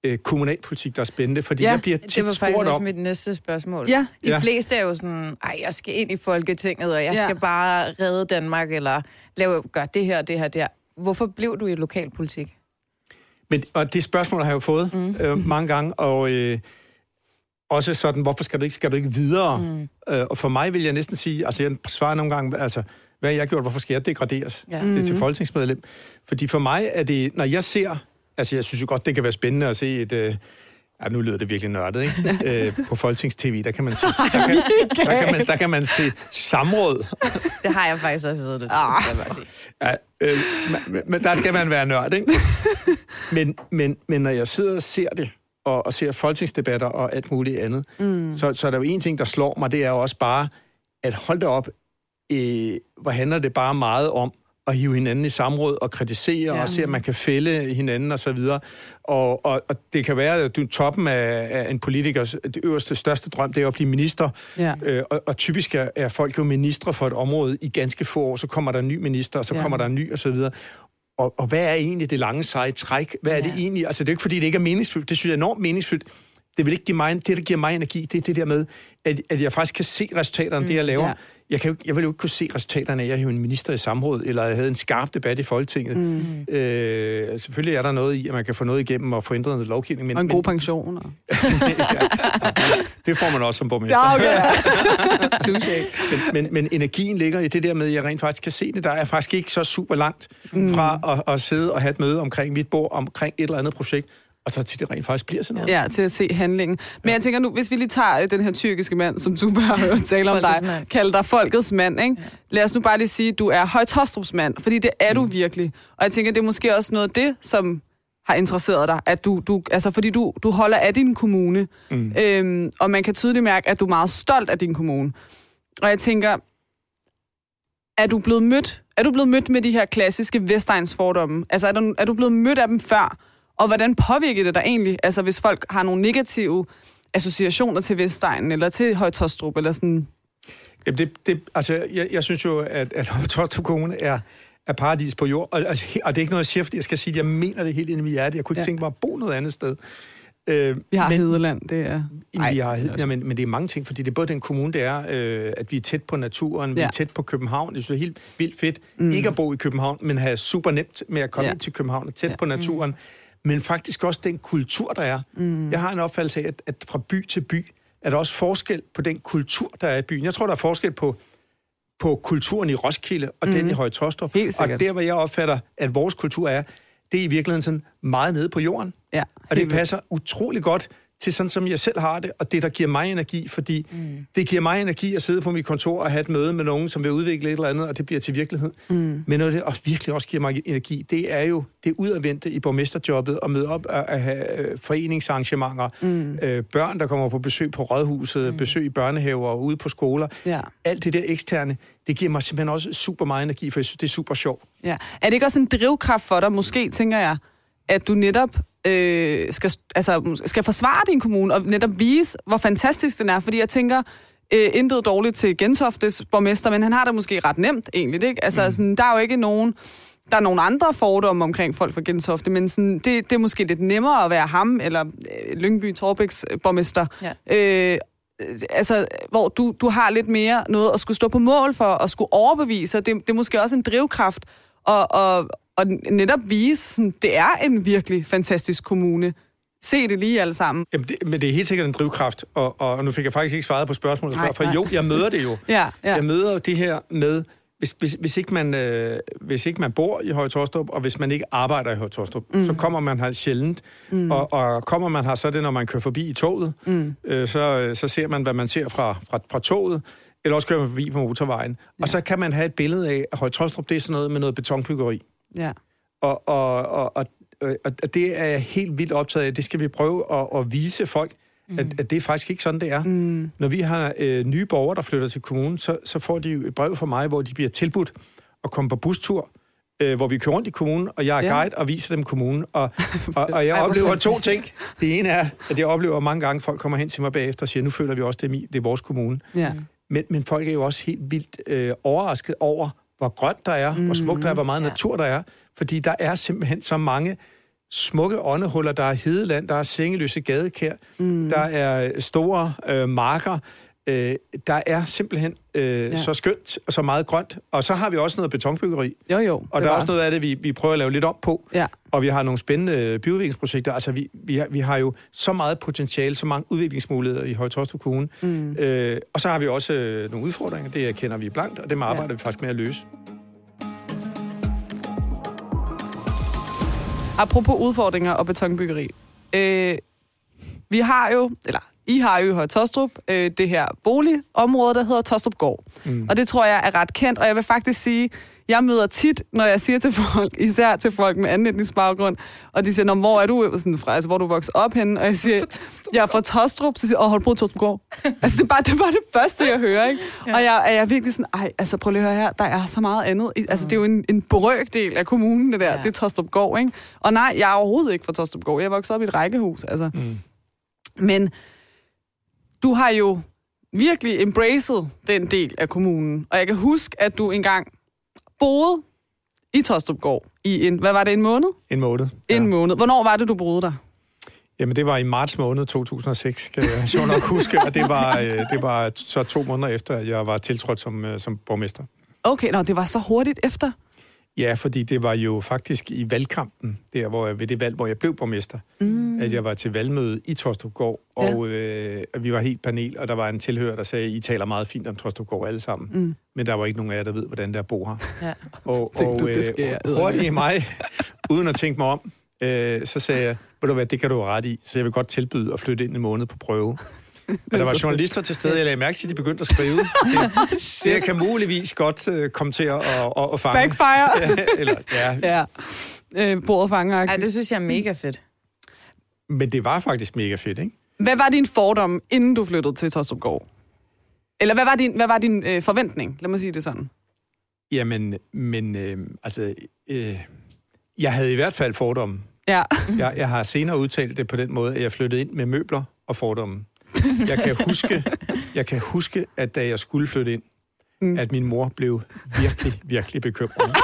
øh, kommunalpolitik, der er spændende, fordi ja, jeg bliver tit det var faktisk også om... mit næste spørgsmål. Ja. De ja. fleste er jo sådan, ej, jeg skal ind i Folketinget, og jeg ja. skal bare redde Danmark, eller lave, gøre det her, det her, det her. Hvorfor blev du i lokalpolitik? Men, og det spørgsmål har jeg jo fået mm. øh, mange gange, og øh, også sådan, hvorfor skal du ikke, skal du ikke videre? Mm. Øh, og for mig vil jeg næsten sige, altså jeg svarer nogle gange, altså, hvad har jeg gjort, hvorfor skal jeg degraderes Ja. ja. til, til folketingsmedlem? Fordi for mig er det, når jeg ser, altså jeg synes jo godt, det kan være spændende at se et... Øh, Ja, nu lyder det virkelig nørdet, ikke? øh, på Folketings-TV, der kan man se, der kan, der kan man, der kan man se samråd. Det har jeg faktisk også siddet og sige. Ja, øh, men, men der skal man være nørd, ikke? Men, men, men når jeg sidder og ser det, og, og ser folketingsdebatter og alt muligt andet, mm. så, så er der jo en ting, der slår mig, det er jo også bare, at hold det op, øh, hvor handler det bare meget om at hive hinanden i samråd og kritisere ja. og se, at man kan fælde hinanden og så videre. Og, og, og det kan være, at du toppen af, af en politikers det øverste, største drøm, det er at blive minister. Ja. Øh, og, og typisk er, er folk jo ministre for et område i ganske få år, så kommer der en ny minister, og så Ja. kommer der en ny og så videre. Og, og hvad er egentlig det lange seje træk? Hvad er det Ja. egentlig? Altså, det er jo ikke, fordi det ikke er meningsfyldt. Det synes jeg er enormt meningsfyldt. Det vil ikke give mig, det, der giver mig energi, det er det der med, at, at jeg faktisk kan se resultaterne af det, jeg laver. ja. Ja. Jeg, kan jo, jeg vil jo ikke kunne se resultaterne af, at jeg havde en minister i samråd, eller jeg havde en skarp debat i Folketinget. Mm. Øh, selvfølgelig er der noget i, at man kan få noget igennem og få ændret noget lovgivning. Men, Og en god men, pension. Og... det får man også som borgmester. Ja, okay. Touché. men, men, men energien ligger i det der med, at jeg rent faktisk kan se det. Der er faktisk ikke så super langt fra at, at sidde og have et møde omkring mit bord, omkring et eller andet projekt, og så til det rent faktisk bliver sådan noget. Ja, til at se handlingen. Men jeg tænker nu, hvis vi lige tager øh, den her tyrkiske mand, som du bare har hørt tale om dig, kalder dig folkets mand, ikke? Lad os nu bare lige sige, at du er Højtostrups mand, fordi det er du virkelig. Og jeg tænker, det er måske også noget af det, som har interesseret dig, at du, du altså fordi du, du holder af din kommune, mm. øhm, og man kan tydeligt mærke, at du er meget stolt af din kommune. Og jeg tænker, er du blevet mødt, er du blevet mødt med de her klassiske Vestegns fordomme? Altså er du, er du blevet mødt af dem før? Og hvordan påvirker det dig egentlig, altså hvis folk har nogle negative associationer til Vestegnen, eller til Højtostrup, eller sådan... Jamen det, det, altså, jeg, jeg synes jo, at, at Tostrup Kommune er, er paradis på jord. Og, altså, og det er ikke noget, jeg siger, fordi jeg skal sige, at jeg mener det helt ind i mit hjerte. Jeg kunne ikke Ja. tænke mig at bo noget andet sted. Øh, Vi har men, Hedeland, det er... Ej, vi har, ja, men, men det er mange ting, fordi det er både den kommune, det er, øh, at vi er tæt på naturen, vi Ja. er tæt på København. Synes, det er helt vildt fedt mm. ikke at bo i København, men have super nemt med at komme Ja. ind til København, og tæt ja. på naturen. Mm. Men faktisk også den kultur, der er. Mm. Jeg har en opfattelse af, at, at fra by til by er der også forskel på den kultur, der er i byen. Jeg tror, der er forskel på på kulturen i Roskilde og mm. den i Høje-Tostrup. Helt Og der, hvor jeg opfatter, at vores kultur er, det er i virkeligheden sådan meget nede på jorden. Ja, Og det passer utrolig godt til sådan, som jeg selv har det, og det, der giver mig energi, fordi mm. det giver mig energi at sidde på mit kontor og have et møde med nogen, som vil udvikle et eller andet, og det bliver til virkelighed. Mm. Men noget, det også virkelig også giver mig energi, det er jo det udadvendte i borgmesterjobbet, at møde op og at have øh, foreningsarrangementer, mm. øh, børn, der kommer på besøg på rådhuset, mm. besøg i børnehaver og ude på skoler. Ja. Alt det der eksterne, det giver mig simpelthen også super meget energi, for jeg synes, det er super sjovt. Ja. Er det ikke også en drivkraft for dig, måske, tænker jeg, at du netop øh, skal, altså, skal forsvare din kommune, og netop vise, hvor fantastisk den er? Fordi jeg tænker, øh, intet dårligt til Gentoftes borgmester, men han har det måske ret nemt, egentlig. Ikke? Altså, mm. sådan, der er jo ikke nogen... Der er nogle andre fordomme omkring folk fra Gentofte, men sådan, det, det er måske lidt nemmere at være ham, eller øh, Lyngby Torbæks øh, borgmester. Ja. Øh, altså, hvor du, du har lidt mere noget at skulle stå på mål for, og skulle overbevise, det, det er måske også en drivkraft, og, og, og netop vise, sådan, det er en virkelig fantastisk kommune. Se det lige alle sammen. Jamen, det, men det er helt sikkert en drivkraft, og, og nu fik jeg faktisk ikke svaret på spørgsmålet Nej, før, for nej. jo, jeg møder det jo. Ja, ja. Jeg møder jo det her med, hvis, hvis, hvis, ikke man, øh, hvis ikke man bor i Høje Torstrup, og hvis man ikke arbejder i Høje Torstrup, mm. så kommer man her sjældent. Mm. Og, og kommer man her, så er det, når man kører forbi i toget, mm. øh, så, så ser man, hvad man ser fra, fra, fra toget, eller også kører man forbi på motorvejen. Ja. Og så kan man have et billede af, at Høje Torstrup, det er sådan noget med noget betonbyggeri. Ja. Og, og, og, og, og det er jeg helt vildt optaget af. Det skal vi prøve at, at vise folk, mm. at, at det er faktisk ikke sådan, det er. Mm. Når vi har øh, nye borgere, der flytter til kommunen, så, så får de jo et brev fra mig, hvor de bliver tilbudt at komme på bustur, øh, hvor vi kører rundt i kommunen, og jeg er Ja. guide og viser dem kommunen. Og, og, og jeg Ej, oplever to fantastisk. ting. Det ene er, at jeg oplever mange gange, at folk kommer hen til mig bagefter og siger, nu føler vi også, det er, mi, det er vores kommune. ja. Men, men folk er jo også helt vildt øh, overrasket over, hvor grønt der er, mm, hvor smukt der er, hvor meget ja. natur der er. Fordi der er simpelthen så mange smukke åndehuller. Der er hedeland, der er sengeløse gadekær, mm. der er store øh, marker. Øh, der er simpelthen øh, Ja. så skønt og så meget grønt. Og så har vi også noget betonbyggeri. Jo, jo. Og der er også noget af det, vi, vi prøver at lave lidt om på. Ja. Og vi har nogle spændende byudviklingsprojekter. Altså, vi, vi, har, vi har jo så meget potentiale, så mange udviklingsmuligheder i Høje-Taastrup Kommune. Mm. Øh, og så har vi også øh, nogle udfordringer. Det kender vi blankt, og dem arbejder ja. vi faktisk med at løse. Apropos udfordringer og betonbyggeri. Øh, vi har jo, eller I har jo i Tostrup, øh, det her boligområde, der hedder Tostrup Gård. Mm. Og det tror jeg er ret kendt, og jeg vil faktisk sige, jeg møder tit, når jeg siger til folk, især til folk med anden etnisk baggrund, og de siger, hvor er du sådan fra, altså hvor er du vokset op henne? Og jeg siger, jeg er fra Tostrup, så siger jeg, åh, har du boet Tostrup Gård? altså det er, bare, det er bare det første, jeg hører, ikke? Ja. Og jeg, er jeg virkelig sådan, ej, altså prøv lige at høre her, der er så meget andet. Altså det er jo en, en brøkdel af kommunen, det der, ja. det er Tostrup Gård, ikke? Og nej, jeg er overhovedet ikke fra Tostrup Gård, jeg er vokset op i et rækkehus, altså. Mm. Men du har jo virkelig embraced den del af kommunen. Og jeg kan huske, at du engang boede i Tostrupgård i en, hvad var det, en måned? En måned. Ja. En måned. Hvornår var det, du boede der? Jamen, det var i marts måned 2006, kan jeg sjovt nok huske. Og det var, øh, det var så to måneder efter, at jeg var tiltrådt som, øh, som borgmester. Okay, nå, det var så hurtigt efter. Ja, fordi det var jo faktisk i valgkampen, der hvor jeg, ved det valg, hvor jeg blev borgmester, mm. at jeg var til valgmøde i Torstrupgård, og øh, vi var helt panel, og der var en tilhører, der sagde, I taler meget fint om Torstrupgård alle sammen, mm. men der var ikke nogen af jer, der ved, hvordan der bor her. Ja. Og, Tænkte og du, det jeg øh, hurtigt i mig, uden at tænke mig om, øh, så sagde jeg, ved du hvad, det kan du have ret i, så jeg vil godt tilbyde at flytte ind en måned på prøve. Og der var journalister til stede, jeg lagde mærke til, at de begyndte at skrive. Det kan muligvis godt øh, komme til at, at, at, at fange. Backfire. Eller, ja, ja. Øh, bordet fanger. Ej, det synes jeg er mega fedt. Men det var faktisk mega fedt, ikke? Hvad var din fordom, inden du flyttede til Tostrupgård? Eller hvad var din, hvad var din øh, forventning? Lad mig sige det sådan. Jamen, men øh, altså, øh, jeg havde i hvert fald fordomme. Ja. Jeg, jeg har senere udtalt det på den måde, at jeg flyttede ind med møbler og fordomme. Jeg kan huske, jeg kan huske at da jeg skulle flytte ind, mm. at min mor blev virkelig, virkelig bekymret.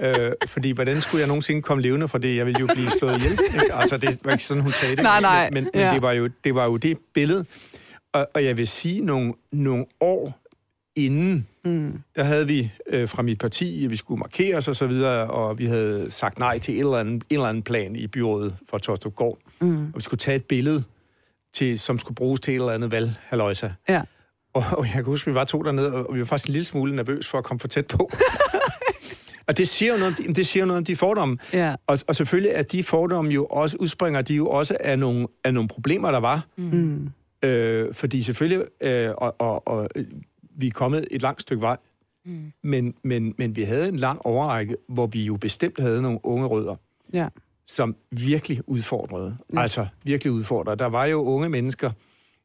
øh, fordi hvordan skulle jeg nogensinde komme levende fra det? Jeg ville jo blive slået ihjel. Ikke? Altså, det var ikke sådan, hun sagde det. Nej, nej. Men, men, Ja. men det, var jo, det var jo det billede. Og, og jeg vil sige, nogle, nogle år inden, mm. der havde vi øh, fra mit parti, at vi skulle markere os og så videre, og vi havde sagt nej til en eller anden, en eller anden plan i byrådet for Torstrup Gård. Mm. Og vi skulle tage et billede, til, som skulle bruges til et eller andet valg, ja. og, og jeg kan huske, vi var to dernede, og vi var faktisk en lille smule nervøs for at komme for tæt på. og det siger jo noget om de, det siger jo noget om de fordomme. Ja. Og, og selvfølgelig er de fordomme jo også, udspringer de jo også af nogle, af nogle problemer, der var. Mm. Øh, fordi selvfølgelig, øh, og, og, og øh, vi er kommet et langt stykke vej, mm. men, men, men vi havde en lang overrække, hvor vi jo bestemt havde nogle unge rødder, Ja. Som virkelig udfordrede. Ja. Altså virkelig udfordrede. Der var jo unge mennesker,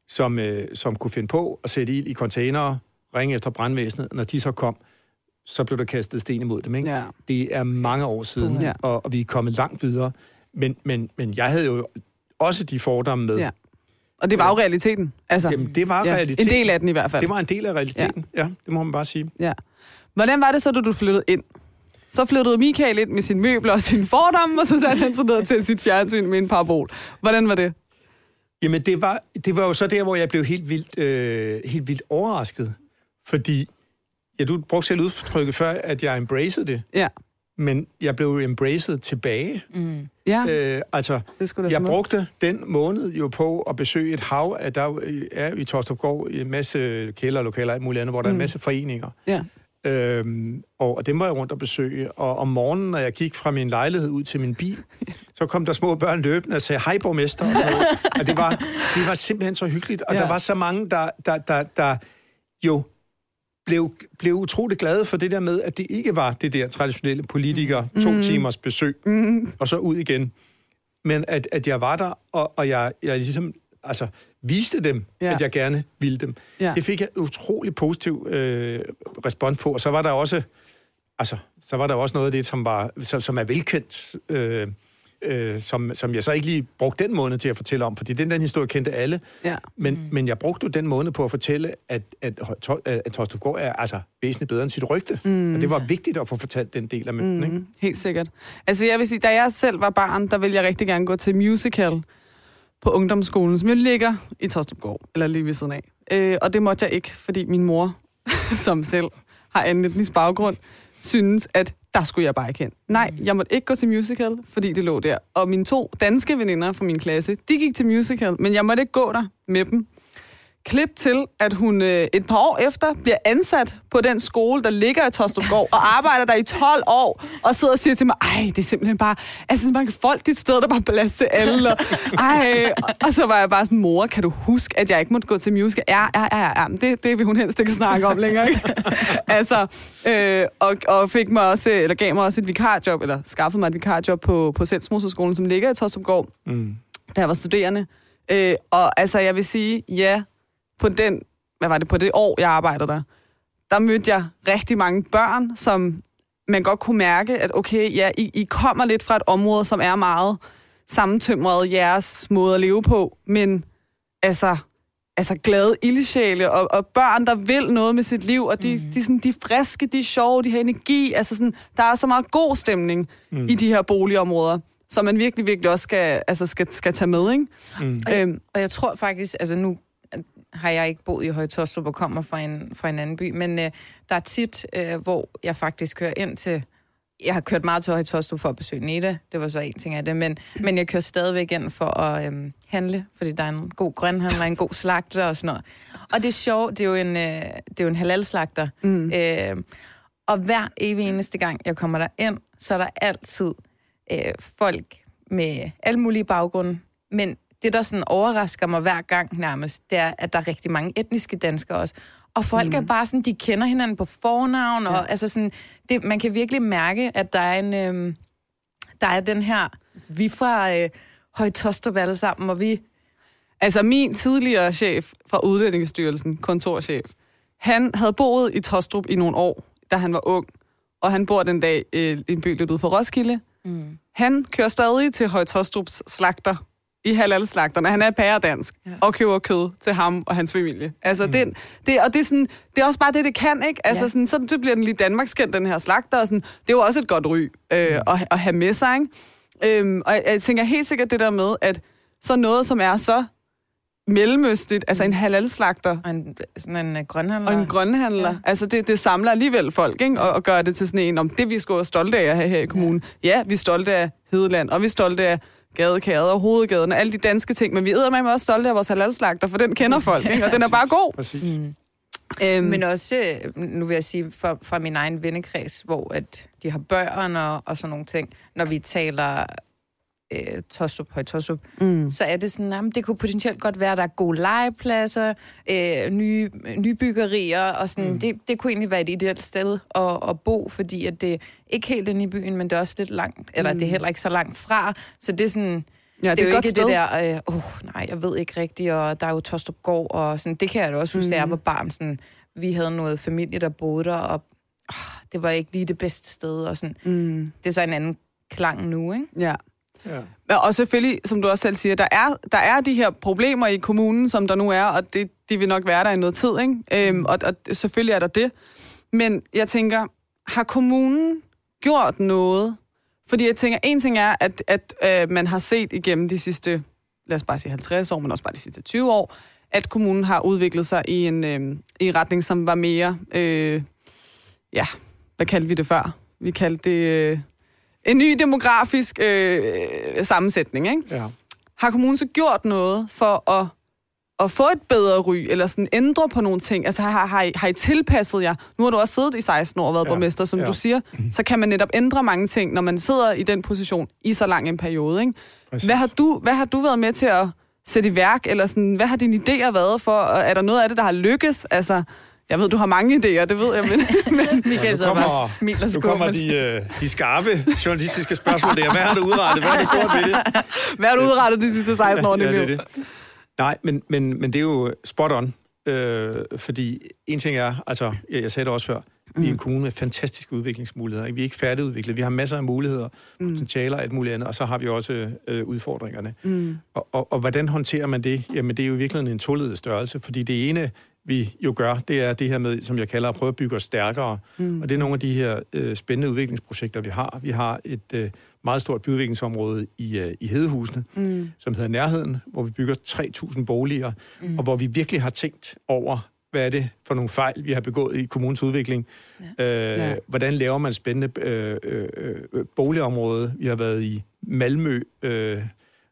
som, øh, som kunne finde på at sætte ild i containere, ringe efter brandvæsenet. Når de så kom, så blev der kastet sten imod dem. Ikke? Ja. Det er mange år siden, Ja. og, og vi er kommet langt videre. Men, men, men jeg havde jo også de fordomme med. ja. Og det var jo realiteten. Altså, Jamen, det var ja, realiteten. En del af den i hvert fald. Det var en del af realiteten, ja. ja det må man bare sige. Ja. Hvordan var det så, da du flyttede ind? Så flyttede Michael ind med sine møbler og sine fordomme, og så satte han sig ned til sit fjernsyn med en parabol. Hvordan var det? Jamen, det var, det var jo så der, hvor jeg blev helt vildt, øh, helt vildt overrasket. Fordi, ja, du brugte selv udtrykket før, at jeg embraced det. Ja. Men jeg blev embraced tilbage. Mm. Ja, Øh, altså, det skulle jeg smukt. brugte den måned jo på at besøge et hav. Af, der er i Torstrupgård en masse kælderlokaler og alt muligt andet, hvor der er en masse foreninger. Ja. Øhm, og, og dem var jeg rundt og besøge. Og om morgenen, når jeg gik fra min lejlighed ud til min bil, så kom der små børn løbende og sagde, hej borgmester. Og, noget. og det, var, det var simpelthen så hyggeligt. Og Ja. der var så mange, der, der, der, der jo blev, blev utrolig glade for det der med, at det ikke var det der traditionelle politiker, to Mhm. timers besøg, mm. og så ud igen. Men at, at jeg var der, og, og jeg, jeg ligesom altså, viste dem, Ja. at jeg gerne ville dem. Ja. Det fik jeg utrolig positiv øh, respons på, og så var der også, altså, så var der også noget af det, som, var, som, som er velkendt, øh, øh, som, som jeg så ikke lige brugte den måned til at fortælle om, fordi den, den historie kendte alle. Ja. Men, mm. men jeg brugte jo den måned på at fortælle, at, at, at, at Torstugård er altså væsentligt bedre end sit rygte. Mm. Og det var vigtigt at få fortalt den del af mønten, mm. ikke? Mm, helt sikkert. Altså jeg vil sige, da jeg selv var barn, der ville jeg rigtig gerne gå til musical på ungdomsskolen, som jo ligger i Tostrupgård, eller lige ved siden af. Øh, og det måtte jeg ikke, fordi min mor, som selv har anden etnisk baggrund, synes, at der skulle jeg bare ikke hen. Nej, jeg måtte ikke gå til musical, fordi det lå der. Og mine to danske veninder fra min klasse, de gik til musical, men jeg måtte ikke gå der med dem. Klip til, at hun øh, et par år efter bliver ansat på den skole, der ligger i Tostrupgård, og arbejder der i 12 år, og sidder og siger til mig, ej, det er simpelthen bare, altså man kan folk dit sted, der bare plads til alle. Og, ej, og, og så var jeg bare sådan, mor, kan du huske, at jeg ikke måtte gå til musical? Ja, ja, ja, ja, men det, det vil hun helst ikke snakke om længere. Ikke? altså, øh, og, og fik mig også, eller gav mig også et vikarjob, eller skaffede mig et vikarjob på, på Selvsmoserskolen, som ligger i Tostrupgård, Mm. da jeg var studerende. Øh, og altså, jeg vil sige, ja, på den, hvad var det, på det år, jeg arbejdede der, der mødte jeg rigtig mange børn, som man godt kunne mærke, at okay, ja, I, I kommer lidt fra et område, som er meget sammentømret jeres måde at leve på, men altså, altså glade ildsjæle og, og børn, der vil noget med sit liv, og de, mm. de, er sådan, de er friske, de er sjove, de har energi. Altså sådan, der er så meget god stemning mm. i de her boligområder, som man virkelig, virkelig også skal, altså skal, skal tage med. Ikke? Mm. Øhm, Og jeg tror faktisk, altså nu har jeg ikke boet i Højtostrup og kommer fra en, fra en anden by, men øh, der er tit, øh, hvor jeg faktisk kører ind til... Jeg har kørt meget til Højtostrup for at besøge Neda, det var så en ting af det, men, men jeg kører stadigvæk ind for at øh, handle, fordi der er en god grønhandler, en god slagter og sådan noget. Og det er sjovt, det er jo en, øh, det er jo en halal-slagter. mm. Øh, og hver evig eneste gang, jeg kommer der ind, så er der altid øh, folk med alle mulige baggrunde. Men det, der sådan overrasker mig hver gang nærmest, det er, at der er rigtig mange etniske danskere også. Og folk mm. er bare sådan, de kender hinanden på fornavn, og altså sådan, det, man kan virkelig mærke, at der er en, øh, der er den her, vi fra øh, Højtostrup alle sammen, og vi, Altså min tidligere chef fra Udlændingsstyrelsen, kontorchef, han havde boet i Tostrup i nogle år, da han var ung, og han bor den dag øh, i en by lidt ude for Roskilde. mm. Han kører stadig til Højtostrups slagter i halal-slagterne. Han er pæredansk ja. Og køber kød til ham og hans familie. Altså, mm. det, det, og det er, sådan, det er også bare det, det kan, ikke? Altså, Ja. sådan, så, bliver den lige Danmarkskendt, den her slagter. Og sådan, det er jo også et godt ry øh, mm. at, at have med sig, ikke? Øhm, og jeg, jeg tænker helt sikkert det der med, at så noget, som er så mellemøstligt, altså en halal-slagter, og en, sådan en øh, grønhandler. og en grønhandler. Ja. Altså, det, det samler alligevel folk, ikke? Og, og gør det til sådan en, om det vi skal være stolte af at have her i kommunen. Ja, ja vi er stolte af Hedeland, og vi er stolte af gadekæret og hovedgaden og alle de danske ting, men vi er med også stolte af vores halalslagter, for den kender folk, ikke? Og den er bare god. Præcis. Mm. Øhm, Men også, øh, nu vil jeg sige, fra, fra min egen vennekreds, hvor at de har børn og, og sådan nogle ting, når vi taler øh, Tostrup, Høj Tostrup, mm. så er det sådan, at det kunne potentielt godt være, at der er gode legepladser, øh, nye, nybyggerier, og sådan, mm. det, det kunne egentlig være et ideelt sted at, at bo, fordi at det ikke helt inde i byen, men det er også lidt langt, eller Mm. det er heller ikke så langt fra, så det er sådan, Ja, det, det er jo ikke sted. det der, åh, øh, oh, nej, jeg ved ikke rigtigt, og der er jo Tostrup Gård, og sådan, det kan jeg da også huske, mm. da jeg var barn, sådan, vi havde noget familie, der boede der, og oh, det var ikke lige det bedste sted, og sådan, Mm. det er så en anden klang nu, ikke? Ja. Ja. Men- Og selvfølgelig, som du også selv siger, der er, der er de her problemer i kommunen, som der nu er, og det, de vil nok være der i noget tid, ikke? Øhm, og, og selvfølgelig er der det. Men jeg tænker, har kommunen gjort noget? Fordi jeg tænker, en ting er, at, at øh, man har set igennem de sidste, lad os bare sige 50 år, men også bare de sidste 20 år, at kommunen har udviklet sig i en, øh, i en retning, som var mere, øh, ja, hvad kaldte vi det før? Vi kaldte det øh, en ny demografisk øh, sammensætning, ikke? ja. Har kommunen så gjort noget for at, at få et bedre ry, eller sådan ændre på nogle ting? Altså har, har, I, har I tilpasset jer? Nu har du også siddet i 16 år og været Ja, borgmester, som ja. ja. du siger. Så kan man netop ændre mange ting, når man sidder i den position i så lang en periode, ikke? Præcis. Hvad har, du, hvad har du været med til at sætte i værk, eller sådan, hvad har dine idéer været for? Og Er der noget af det, der har lykkes? Altså, jeg ved, du har mange idéer, det ved jeg, men, men Michael så kommer- bare smiler Nu kommer de, øh, de skarpe journalistiske spørgsmål der. Hvad har du udrettet? Hvad har du gjort ved det? hvad har du udrettet de sidste 16 år i dit ja, det er det. Nej, men, men, men det er jo spot on. Øh, fordi en ting er, altså, jeg, jeg sagde det også før, vi er en kommune med fantastiske udviklingsmuligheder. ikke? Vi er ikke færdigudviklet. Vi har masser af muligheder, potentialer og alt muligt andet, og så har vi også øh, udfordringerne. Mm. Og, og, og hvordan håndterer man det? Jamen, det er jo i virkeligheden en tollet størrelse, fordi det ene vi jo gør, det er det her med, som jeg kalder at prøve at bygge os stærkere. Mm. Og det er nogle af de her øh, spændende udviklingsprojekter, vi har. Vi har et øh, meget stort byudviklingsområde i, øh, i Hedehusene, mm. som hedder Nærheden, hvor vi bygger 3.000 boliger, mm. og hvor vi virkelig har tænkt over, hvad er det for nogle fejl, vi har begået i kommunens udvikling. Ja. Øh, ja. Hvordan laver man spændende øh, øh, øh, boligområde? Vi har været i Malmø, øh,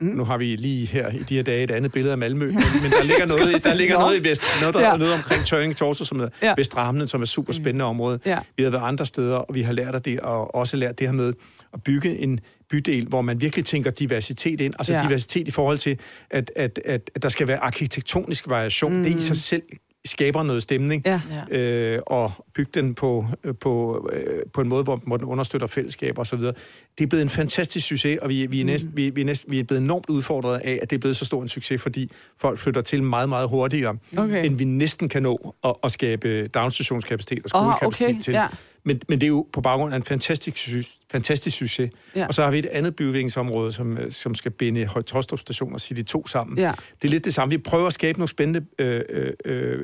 Mm. Nu har vi lige her i de her dage et andet billede af Malmø, men, men der ligger noget, der ligger noget i Vest, noget, der, ja. noget omkring Tørning Torso, som hedder ja. Vestramnen, som er super spændende område. Ja. Vi har været andre steder, og vi har lært af det, og også lært det her med at bygge en bydel, hvor man virkelig tænker diversitet ind, altså ja. diversitet i forhold til, at, at, at, at der skal være arkitektonisk variation. Mm. Det i sig selv skaber noget stemning, ja. øh, og bygge den på, øh, på, øh, på en måde, hvor, hvor den understøtter fællesskaber osv. Det er blevet en fantastisk succes, og vi, vi, er næsten, mm. vi, vi, er næsten, vi er blevet enormt udfordret af, at det er blevet så stor en succes, fordi folk flytter til meget, meget hurtigere, okay. end vi næsten kan nå at, at skabe daginstitutionskapacitet og skolekapacitet oh, okay. til. Ja. Men, men det er jo på baggrund af en fantastisk, fantastisk succes. Ja. Og så har vi et andet byudviklingsområde, som, som skal binde Højtostrup station og de to sammen. Ja. Det er lidt det samme. Vi prøver at skabe nogle spændende, øh, øh,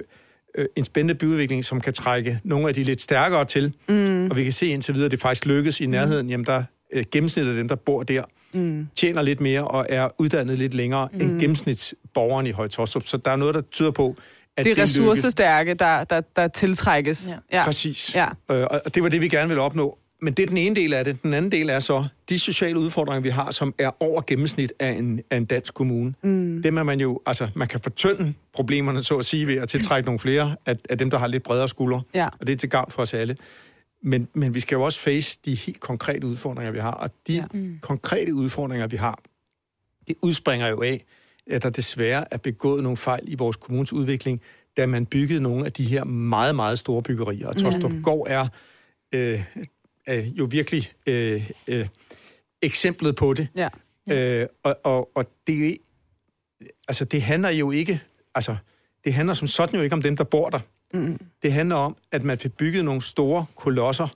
øh, en spændende byudvikling, som kan trække nogle af de lidt stærkere til. Mm. Og vi kan se indtil videre, at det faktisk lykkes i nærheden. Mm. Jamen, der øh, gennemsnittet af dem, der bor der, mm. tjener lidt mere og er uddannet lidt længere mm. end gennemsnitsborgeren i Højtostrup. Så der er noget, der tyder på, at det er ressourcestærke, der, der, der tiltrækkes. Ja. Ja. Præcis. Ja. Øh, og det var det, vi gerne ville opnå. Men det er den ene del af det. Den anden del er så de sociale udfordringer, vi har, som er over gennemsnit af en, af en dansk kommune. Mm. Dem er man jo, altså man kan fortynde problemerne, så at sige, ved at tiltrække nogle flere af, af dem, der har lidt bredere skuldre. Ja. Og det er til gavn for os alle. Men, men vi skal jo også face de helt konkrete udfordringer, vi har. Og de ja. mm. konkrete udfordringer, vi har, det udspringer jo af, at der desværre er begået nogle fejl i vores kommunes udvikling, da man byggede nogle af de her meget, meget store byggerier. Og Torstrup mm. Gård er øh, øh, jo virkelig øh, øh, eksemplet på det. Ja. Øh, og, og, og det, altså, det handler jo ikke... Altså, det handler som sådan jo ikke om dem, der bor der. Mm. Det handler om, at man fik bygget nogle store kolosser,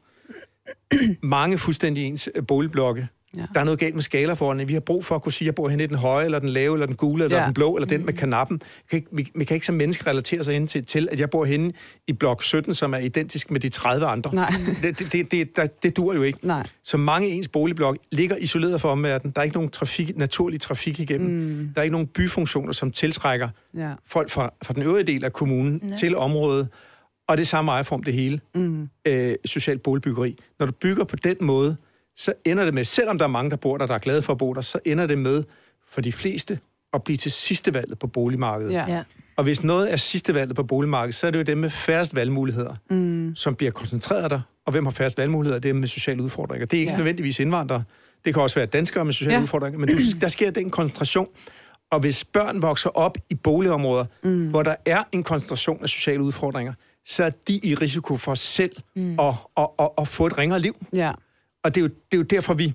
mange fuldstændig ens boligblokke, Ja. Der er noget galt med skalaforholdene. Vi har brug for at kunne sige, at jeg bor hen i den høje, eller den lave, eller den gule, eller ja. den blå, eller den med kanappen. Vi kan, vi, vi kan ikke som mennesker relatere sig ind til, til, at jeg bor henne i blok 17, som er identisk med de 30 andre. Nej. Det, det, det, det, der, det dur jo ikke. Nej. Så mange ens boligblok ligger isoleret for omverdenen. Der er ikke nogen trafik, naturlig trafik igennem. Mm. Der er ikke nogen byfunktioner, som tiltrækker ja. folk fra, fra den øvrige del af kommunen ja. til området. Og det er samme ejerform, det hele. Mm. Øh, socialt boligbyggeri. Når du bygger på den måde, så ender det med, selvom der er mange, der bor der, der er glade for at bo der, så ender det med, for de fleste, at blive til sidste valget på boligmarkedet. Ja. ja. Og hvis noget er sidste valget på boligmarkedet, så er det jo dem med færrest valgmuligheder, mm. som bliver koncentreret der. Og hvem har færrest valgmuligheder? Det er dem med sociale udfordringer. Det er ikke ja. nødvendigvis indvandrere. Det kan også være danskere med sociale ja. udfordringer. Men der sker den koncentration. Og hvis børn vokser op i boligområder, mm. hvor der er en koncentration af sociale udfordringer, så er de i risiko for selv mm. at, at, at, at få et ringere liv. Ja. Og det er jo, det er jo derfor, vi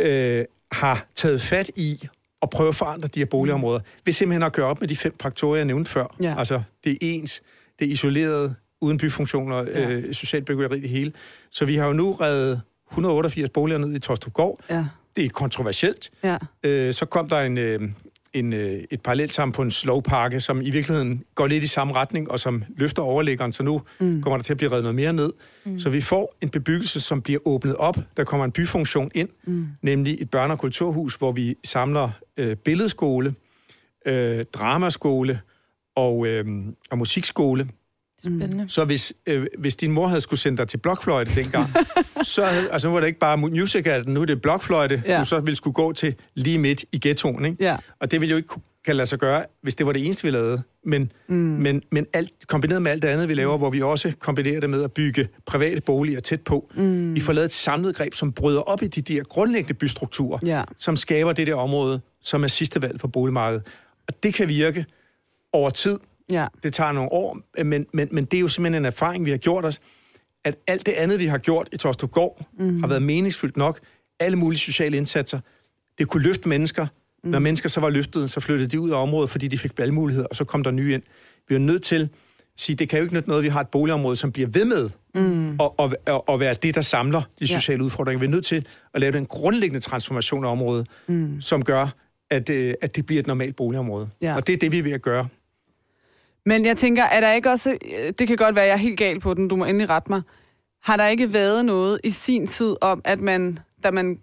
øh, har taget fat i at prøve at forandre de her boligområder. Vi simpelthen har kørt op med de fem faktorer, jeg nævnte før. Ja. Altså, det er ens, det er isoleret, uden byfunktioner, ja. øh, socialt byggeri det hele. Så vi har jo nu reddet 188 boliger ned i Tostrup Gård. Ja. Det er kontroversielt. Ja. Øh, så kom der en, øh, en, øh, et parallelt samfund, Slowparke, som i virkeligheden går lidt i samme retning, og som løfter overlæggeren, så nu mm. kommer der til at blive reddet noget mere ned. Mm. Så vi får en bebyggelse, som bliver åbnet op. Der kommer en byfunktion ind, mm. nemlig et børne- og kulturhus, hvor vi samler øh, billedskole, øh, dramaskole og, øh, og musikskole. Spændende. Så hvis, øh, hvis din mor havde skulle sende dig til blokfløjte dengang, så havde, altså, nu var det ikke bare musical, nu er det blokfløjte, ja. du så ville skulle gå til lige midt i ghettoen. Ikke? Ja. Og det ville jo ikke kan lade sig gøre, hvis det var det eneste, vi lavede. Men, mm. men, men alt, kombineret med alt det andet, vi laver, hvor vi også kombinerer det med at bygge private boliger tæt på. Mm. Vi får lavet et samlet greb, som bryder op i de der grundlæggende bystrukturer, ja. som skaber det der område, som er sidste valg på boligmarkedet. Og det kan virke over tid, Ja. Det tager nogle år, men, men, men det er jo simpelthen en erfaring, vi har gjort os, at alt det andet, vi har gjort i Torstrup Gård, mm. har været meningsfyldt nok. Alle mulige sociale indsatser. Det kunne løfte mennesker. Mm. Når mennesker så var løftet, så flyttede de ud af området, fordi de fik valgmuligheder, og så kom der nye ind. Vi er nødt til at sige, det kan jo ikke nytte noget, vi har et boligområde, som bliver ved med mm. og, og, og, og være det, der samler de sociale ja. udfordringer. Vi er nødt til at lave den grundlæggende transformation af området, mm. som gør, at, øh, at det bliver et normalt boligområde. Ja. Og det er det, vi er ved at gøre. Men jeg tænker, er der ikke også... øh, Det kan godt være, at jeg er helt gal på den, du må endelig rette mig. Har der ikke været noget i sin tid om, at man, da man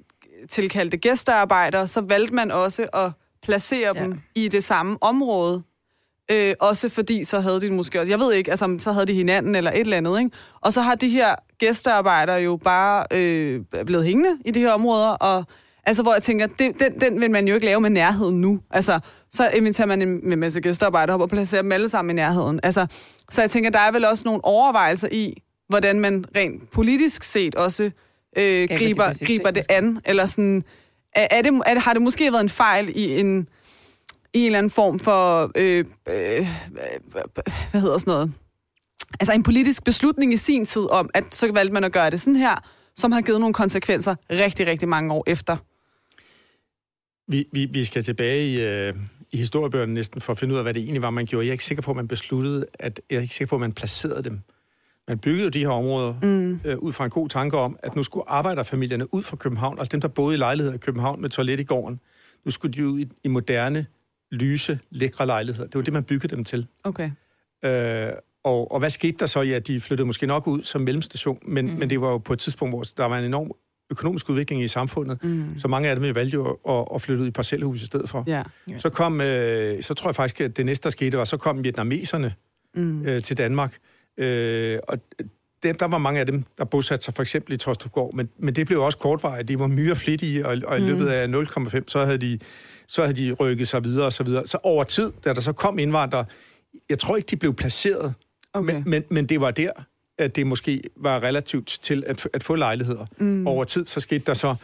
tilkaldte gæstearbejdere, så valgte man også at placere Ja. ja. dem i det samme område? Øh, også fordi, så havde de måske også... Jeg ved ikke, altså, så havde de hinanden eller et eller andet, ikke? Og så har de her gæstearbejdere jo bare øh, blevet hængende i de her områder, og altså, hvor jeg tænker, det, den, den vil man jo ikke lave med nærheden nu. Altså, så inviterer man en, en masse gæstearbejdere op og placerer dem alle sammen i nærheden. Altså, så jeg tænker, der er vel også nogle overvejelser i, hvordan man rent politisk set også øh, griber, diversitet, griber det an, eller sådan... Er, er det, er, det- har det måske været en fejl i en, i en eller anden form for, øh, øh, hvad hedder sådan noget, altså en politisk beslutning i sin tid om, at så valgte man at gøre det sådan her, som har givet nogle konsekvenser rigtig, rigtig mange år efter. Vi, vi, vi skal tilbage i, øh, i historiebøgerne næsten for at finde ud af, hvad det egentlig var, man gjorde. Jeg er ikke sikker på, at man besluttede, at jeg er ikke sikker på, at man placerede dem. Man byggede jo de her områder mm. øh, ud fra en god tanke om, at nu skulle arbejderfamilierne ud fra København, altså dem, der boede i lejligheder i København med toilet i gården, nu skulle de ud i, i moderne, lyse, lækre lejligheder. Det var det, man byggede dem til. Okay. Øh, og, og hvad skete der så? Ja, de flyttede måske nok ud som mellemstation, men, mm. men det var jo på et tidspunkt, hvor der var en enorm økonomisk udvikling i samfundet, mm. så mange af dem valgte jo at, at flytte ud i parcelhus i stedet for. Ja. Så kom, øh, så tror jeg faktisk, at det næste, der skete, var, så kom vietnameserne mm. øh, til Danmark. Øh, og dem, der var mange af dem, der bosatte sig for eksempel i Tostrupgård, men, men det blev også kortvarigt. De var myre flittige, og, og i løbet af 0,5, så havde de så havde de rykket sig videre og så videre. Så over tid, da der så kom indvandrere, jeg tror ikke, de blev placeret, Okay. men, men, men det var der, at det måske var relativt til at, at få lejligheder. Mm. Over tid, så skete der så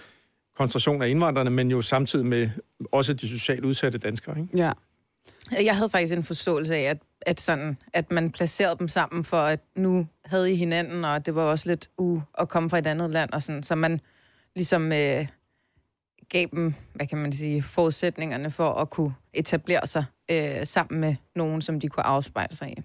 koncentration af indvandrerne, men jo samtidig med også de socialt udsatte danskere. Ikke? Ja. Jeg havde faktisk en forståelse af, at, at, sådan, at man placerede dem sammen for, at nu havde I hinanden, og det var også lidt u at komme fra et andet land, og sådan, så man ligesom øh, gav dem, hvad kan man sige, forudsætningerne for at kunne etablere sig øh, sammen med nogen, som de kunne afspejle sig i.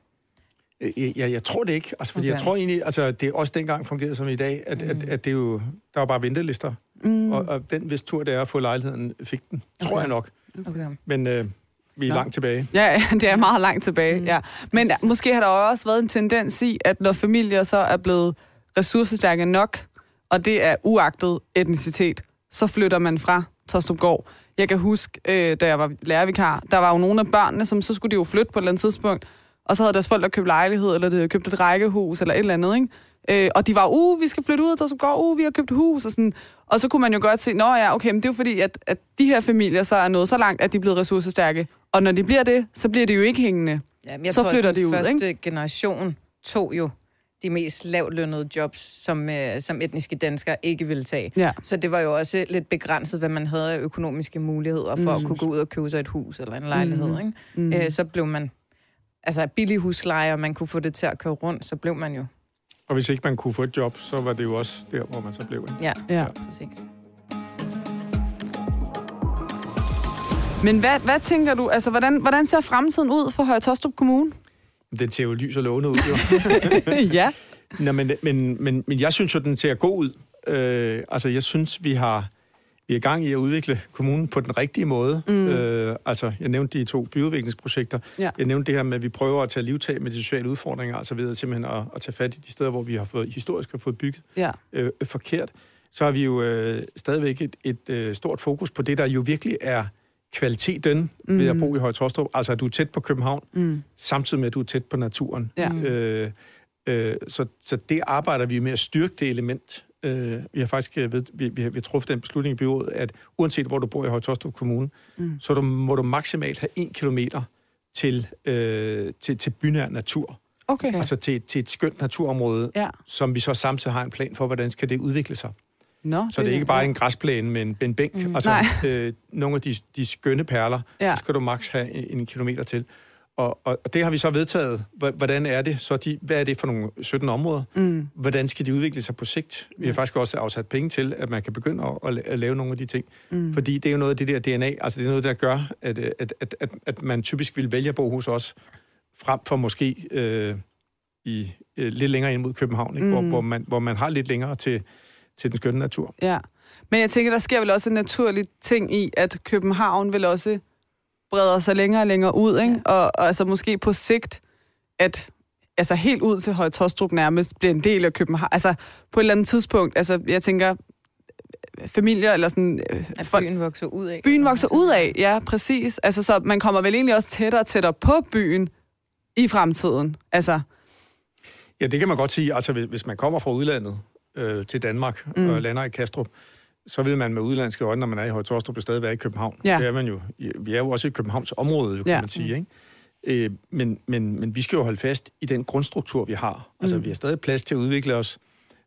Jeg, jeg, jeg tror det ikke, altså, fordi okay. jeg tror egentlig, altså, det er også dengang fungerede som i dag, at, mm. at, at det er jo, der var bare ventelister, mm. og, og den hvis tur det er at få lejligheden, fik den, tror Okay. jeg nok. Okay. Men øh, vi er Nå. langt tilbage. Ja, det er meget langt tilbage, Mm. ja. Men måske har der også været en tendens i, at når familier så er blevet ressourcestærke nok, og det er uagtet etnicitet, så flytter man fra Tostrupgård. Jeg kan huske, øh, da jeg var lærervikar, der var jo nogle af børnene, som så skulle de jo flytte på et eller andet tidspunkt, og så havde deres forældre købt lejlighed, eller de havde købt et rækkehus, eller et eller andet, ikke? Øh, og de var, uh, vi skal flytte ud af Tostrupgård, uh, vi har købt hus, og sådan. Og så kunne man jo godt se, nå ja, okay, men det er jo fordi, at, at de her familier så er nået så langt, at de er blevet ressourcestærke. Og når de bliver det, så bliver det jo ikke hængende. Ja, men jeg Så tror, flytter de ud, første generation tog jo de mest lavlønnede jobs, som, øh, som etniske danskere ikke ville tage. Ja. Så det var jo også lidt begrænset, hvad man havde af økonomiske muligheder for mm. at kunne gå ud og købe sig et hus eller en lejlighed. Mm. Ikke? Mm. Øh, så blev man altså billig husleje, og man kunne få det til at køre rundt, så blev man jo. Og hvis ikke man kunne få et job, så var det jo også der, hvor man så blev. Ikke? Ja, Ja. præcis. Men hvad, hvad tænker du, altså hvordan, hvordan ser fremtiden ud for Høje Tostrup Kommune? Den ser jo lys og lovende ud, jo. ja. Nå, men, men, men, men jeg synes jo, den ser god ud. Øh, altså, jeg synes, vi har vi er i gang i at udvikle kommunen på den rigtige måde. Mm. Øh, altså, jeg nævnte de to byudviklingsprojekter. Ja. Jeg nævnte det her med, at vi prøver at tage livtag med de sociale udfordringer, altså ved at simpelthen at, at tage fat i de steder, hvor vi har fået historisk har fået bygget Ja. øh, forkert. Så har vi jo øh, stadigvæk et, et øh, stort fokus på det, der jo virkelig er kvaliteten mm. ved at bo i Høje Tostrup. Altså, at du er tæt på København, Mm. samtidig med, at du er tæt på naturen. Ja. Øh, øh, så, så det arbejder vi med at styrke det element. Øh, vi har faktisk øh, ved, vi, vi, har, vi har truffet den beslutning i byrådet, at uanset hvor du bor i Højtostrup Kommune, mm. så du, må du maksimalt have en kilometer til, øh, til, til bynær natur. Okay. Altså til, til et skønt naturområde, Ja. som vi så samtidig har en plan for, hvordan skal det udvikle sig. Nå, Så det er ikke bare en græsplæne med en, bænk. Mm. Altså, Nej. øh, nogle af de, de skønne perler, ja. skal du maks have en, en kilometer til. Og, og, og det har vi så vedtaget. Hvordan er det? Så de, hvad er det for nogle 17 områder? Mm. Hvordan skal de udvikle sig på sigt? Vi har faktisk også afsat penge til, at man kan begynde at, at, la- at lave nogle af de ting. Mm. Fordi det er jo noget af det der DNA, altså det er noget, der gør, at, at, at, at, at man typisk vil vælge at bo hos os, frem for måske øh, i, øh, lidt længere ind mod København, ikke? Mm. Hvor, hvor, man, hvor man har lidt længere til, til den skønne natur. Ja. Men jeg tænker, der sker vel også en naturlig ting i, at København vil også breder sig længere og længere ud, ikke? Ja. Og, og altså måske på sigt at altså helt ud til Høje Tostrup nærmest bliver en del af København. Altså på et eller andet tidspunkt, altså jeg tænker, familier eller sådan... øh, At folk- byen vokser ud af. Byen vokser ud af, ja, præcis. Altså, så man kommer vel egentlig også tættere og tættere på byen i fremtiden. Altså, Ja, det kan man godt sige. Altså, hvis- man kommer fra udlandet øh, til Danmark mm. og lander i Kastrup, så vil man med udlandske øjne, når man er i Høje Torstrup, stadig være i København. Ja. Det er man jo. Vi er jo også i Københavns område, jo, kan Ja. man sige. Ikke? Øh, men, men, men vi skal jo holde fast i den grundstruktur, vi har. Altså, Mm. vi har stadig plads til at udvikle os,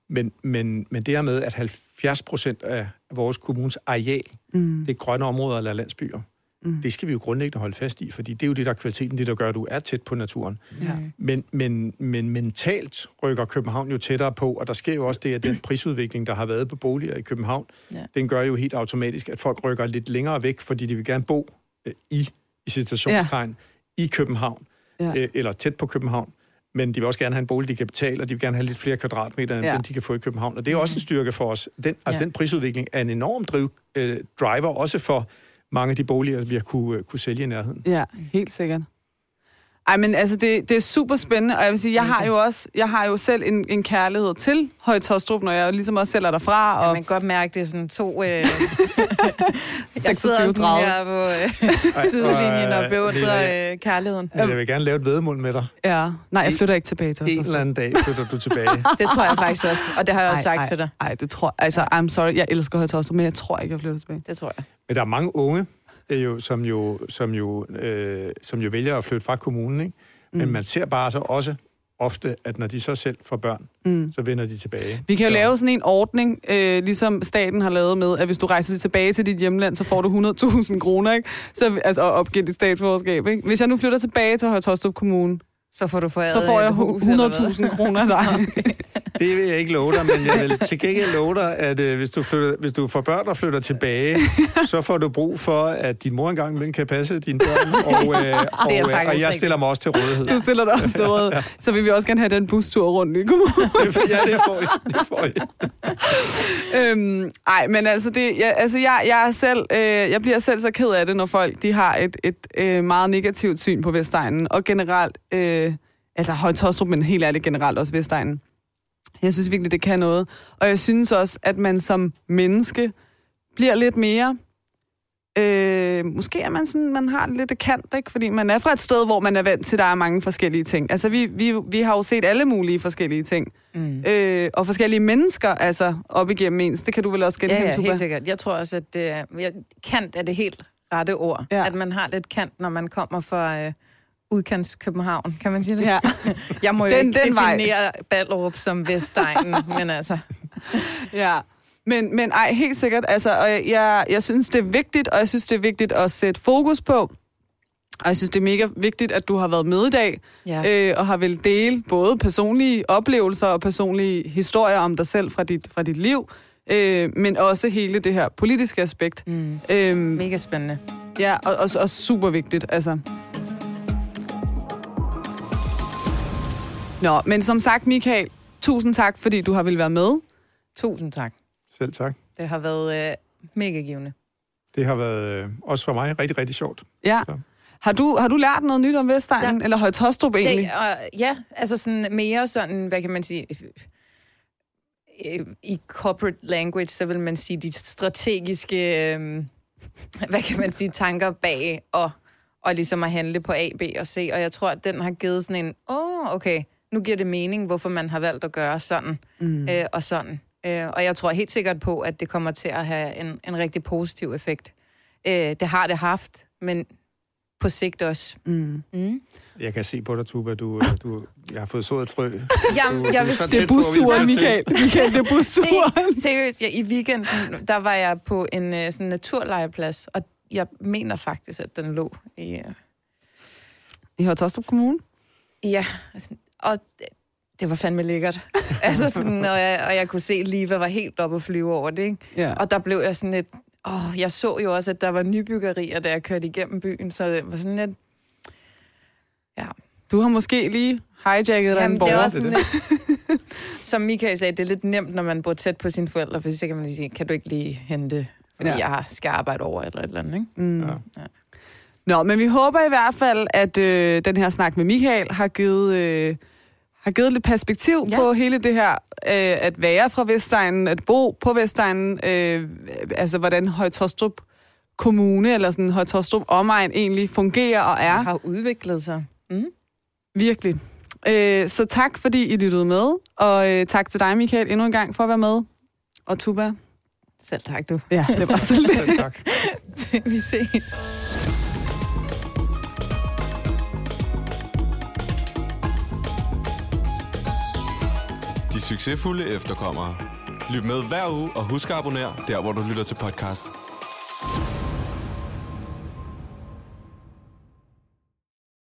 men, men, men det her med, at 70 procent af vores kommunes areal, mm, det er grønne områder eller landsbyer, Mm. det skal vi jo grundlæggende holde fast i, fordi det er jo det, der er kvaliteten, det der gør, at du er tæt på naturen. ja. Men, men, men mentalt rykker København jo tættere på, og der sker jo også det, at den prisudvikling, der har været på boliger i København, Ja. den gør jo helt automatisk, at folk rykker lidt længere væk, fordi de vil gerne bo øh, i, i citationstegn, ja. i København, Ja. øh, eller tæt på København. Men de vil også gerne have en bolig, de kan betale, og de vil gerne have lidt flere kvadratmeter, end Ja. ja. den, de kan få i København. Og det er også en styrke for os. Den, altså Ja. den prisudvikling er en enorm driv, øh, driver, også for mange af de boliger, vi har kunne, øh, kunne sælge i nærheden. Ja, helt sikkert. Ej, men altså, det, det er super spændende, og jeg vil sige, jeg har jo også, jeg har jo selv en, en kærlighed til Høje Tostrup, når jeg ligesom også selv er derfra, Ja, og man kan godt mærke, det er sådan to... Øh, jeg 26 sidder sådan her på øh, sidelinjen og øh, beundrer øh, kærligheden. Jeg vil gerne lave et vedmål med dig. ja, nej, jeg flytter ikke tilbage til Høje En eller anden dag flytter du tilbage. Det tror jeg faktisk også, og det har jeg også Ej, sagt ej, til dig. Ej, det tror jeg. Altså, I'm sorry, jeg elsker Høje Tostrup, men jeg tror ikke, jeg flytter tilbage. Det tror jeg. Men der er mange unge, øh, jo, som, jo, som, jo, øh, som jo vælger at flytte fra kommunen. Ikke? Men Mm. man ser bare så også ofte, at når de så selv får børn, Mm. så vender de tilbage. Vi kan jo så, lave sådan en ordning, øh, ligesom staten har lavet med, at hvis du rejser tilbage til dit hjemland, så får du 100.000 kroner, ikke? Så, altså, og opgive dit statsforskab, ikke? Hvis jeg nu flytter tilbage til Høje Tostrup Kommune, Så får du foræret så får jeg et hus, eller hvad? 100.000 kroner af dig. Det vil jeg ikke love dig, men jeg vil til gengæld love dig, at øh, hvis, du flytter, hvis du får børn og flytter tilbage, så får du brug for, at din mor engang imellem kan passe dine børn, og, øh, og, øh, og jeg stiller mig også til rådighed. Du stiller dig også til råd. Så vil vi også gerne have den bustur rundt i kommunen. ja, det får I. Det får I. øhm, ej, men altså, det, jeg, altså jeg, jeg, er selv, øh, jeg bliver selv så ked af det, når folk de har et, et øh, meget negativt syn på Vestegnen, og generelt, øh, altså Høje Tostrup, men helt ærligt generelt også Vestegnen. Jeg synes virkelig, det kan noget. Og jeg synes også, at man som menneske bliver lidt mere... Øh, måske er man sådan, man har lidt kant, ikke? Fordi man er fra et sted, hvor man er vant til, at der er mange forskellige ting. Altså, vi, vi, vi har jo set alle mulige forskellige ting. Mm. Øh, og forskellige mennesker, altså, op igennem ens. Det kan du vel også Ja, genkende, ja, Tuba? helt sikkert. Jeg tror også, at det er, jeg, kant er det helt rette ord. Ja. Ja. At man har lidt kant, når man kommer fra øh, udkants København, kan man sige det? Ja, Jeg må jo Den- ikke den vej. definere Ballerup som Vestegnen, men altså... ja. Men, men ej, helt sikkert. Altså, og jeg, jeg synes, det er vigtigt, og jeg synes, det er vigtigt at sætte fokus på. Og jeg synes, det er mega vigtigt, at du har været med i dag, Ja. øh, og har vel dele både personlige oplevelser og personlige historier om dig selv fra dit, fra dit liv, øh, men også hele det her politiske aspekt. Mm. Øhm, Mega spændende. ja, og, og, og super vigtigt, altså. Nå, men som sagt, Michael, tusind tak, fordi du har vil være med. Tusind tak. Selv tak. Det har været øh, mega givende. Det har været øh, også for mig rigtig, rigtig sjovt. Ja. Så. Har du, har du lært noget nyt om Vestegnen, ja. eller Høje Tostrup egentlig? Det, og, ja, altså sådan mere sådan, hvad kan man sige, i corporate language, så vil man sige de strategiske, øh, hvad kan man sige, tanker bag og, og ligesom at handle på A, B og C. Og jeg tror, at den har givet sådan en, åh, oh, okay, nu giver det mening, hvorfor man har valgt at gøre sådan Mm. øh, og sådan. Øh, og jeg tror helt sikkert på, at det kommer til at have en, en rigtig positiv effekt. Øh, det har det haft, men på sigt også. Mm. Mm. Jeg kan se på dig, Tuba, du, øh, du, jeg har fået sået et frø. Jamen, Du- jeg du vil Det er busturen. Michael. Michael, det er busturen. Se, seriøst, ja, i weekenden, der var jeg på en uh, sådan naturlejeplads, og jeg mener faktisk, at den lå i... Uh, I Høje Tostrup Kommune? ja, altså, og det, det var fandme lækkert. altså sådan, og jeg, og jeg kunne se, at Liva var helt oppe og flyve over det, ikke? Ja. Og der blev jeg sådan lidt... Åh, jeg så jo også, at der var nybyggerier, da jeg kørte igennem byen, så det var sådan lidt... Du har måske lige hijacket dig en Jamen, det borger. var sådan lidt... Som Michael sagde, det er lidt nemt, når man bor tæt på sine forældre, for så kan man lige sige, kan du ikke lige hente, fordi Ja. ja. jeg skal arbejde over eller et eller andet, ikke? Mm. Ja. Ja. Nå, men vi håber i hvert fald, at øh, den her snak med Michael har givet, øh, har givet lidt perspektiv Ja. på hele det her, øh, at være fra Vestegnen, at bo på Vestegnen, øh, altså hvordan Højtostrup Kommune, eller sådan Højtostrup omegn egentlig fungerer og er. Har udviklet sig. Mm. Virkelig. Øh, så tak, fordi I lyttede med, og øh, tak til dig, Michael, endnu en gang for at være med. Og Tuba. Selv tak, du. Ja, det var så lidt. Selv tak. Vi ses. Succesfulde efterkommere. Lyt med hver uge og husk at abonnere der, hvor du lytter til podcast.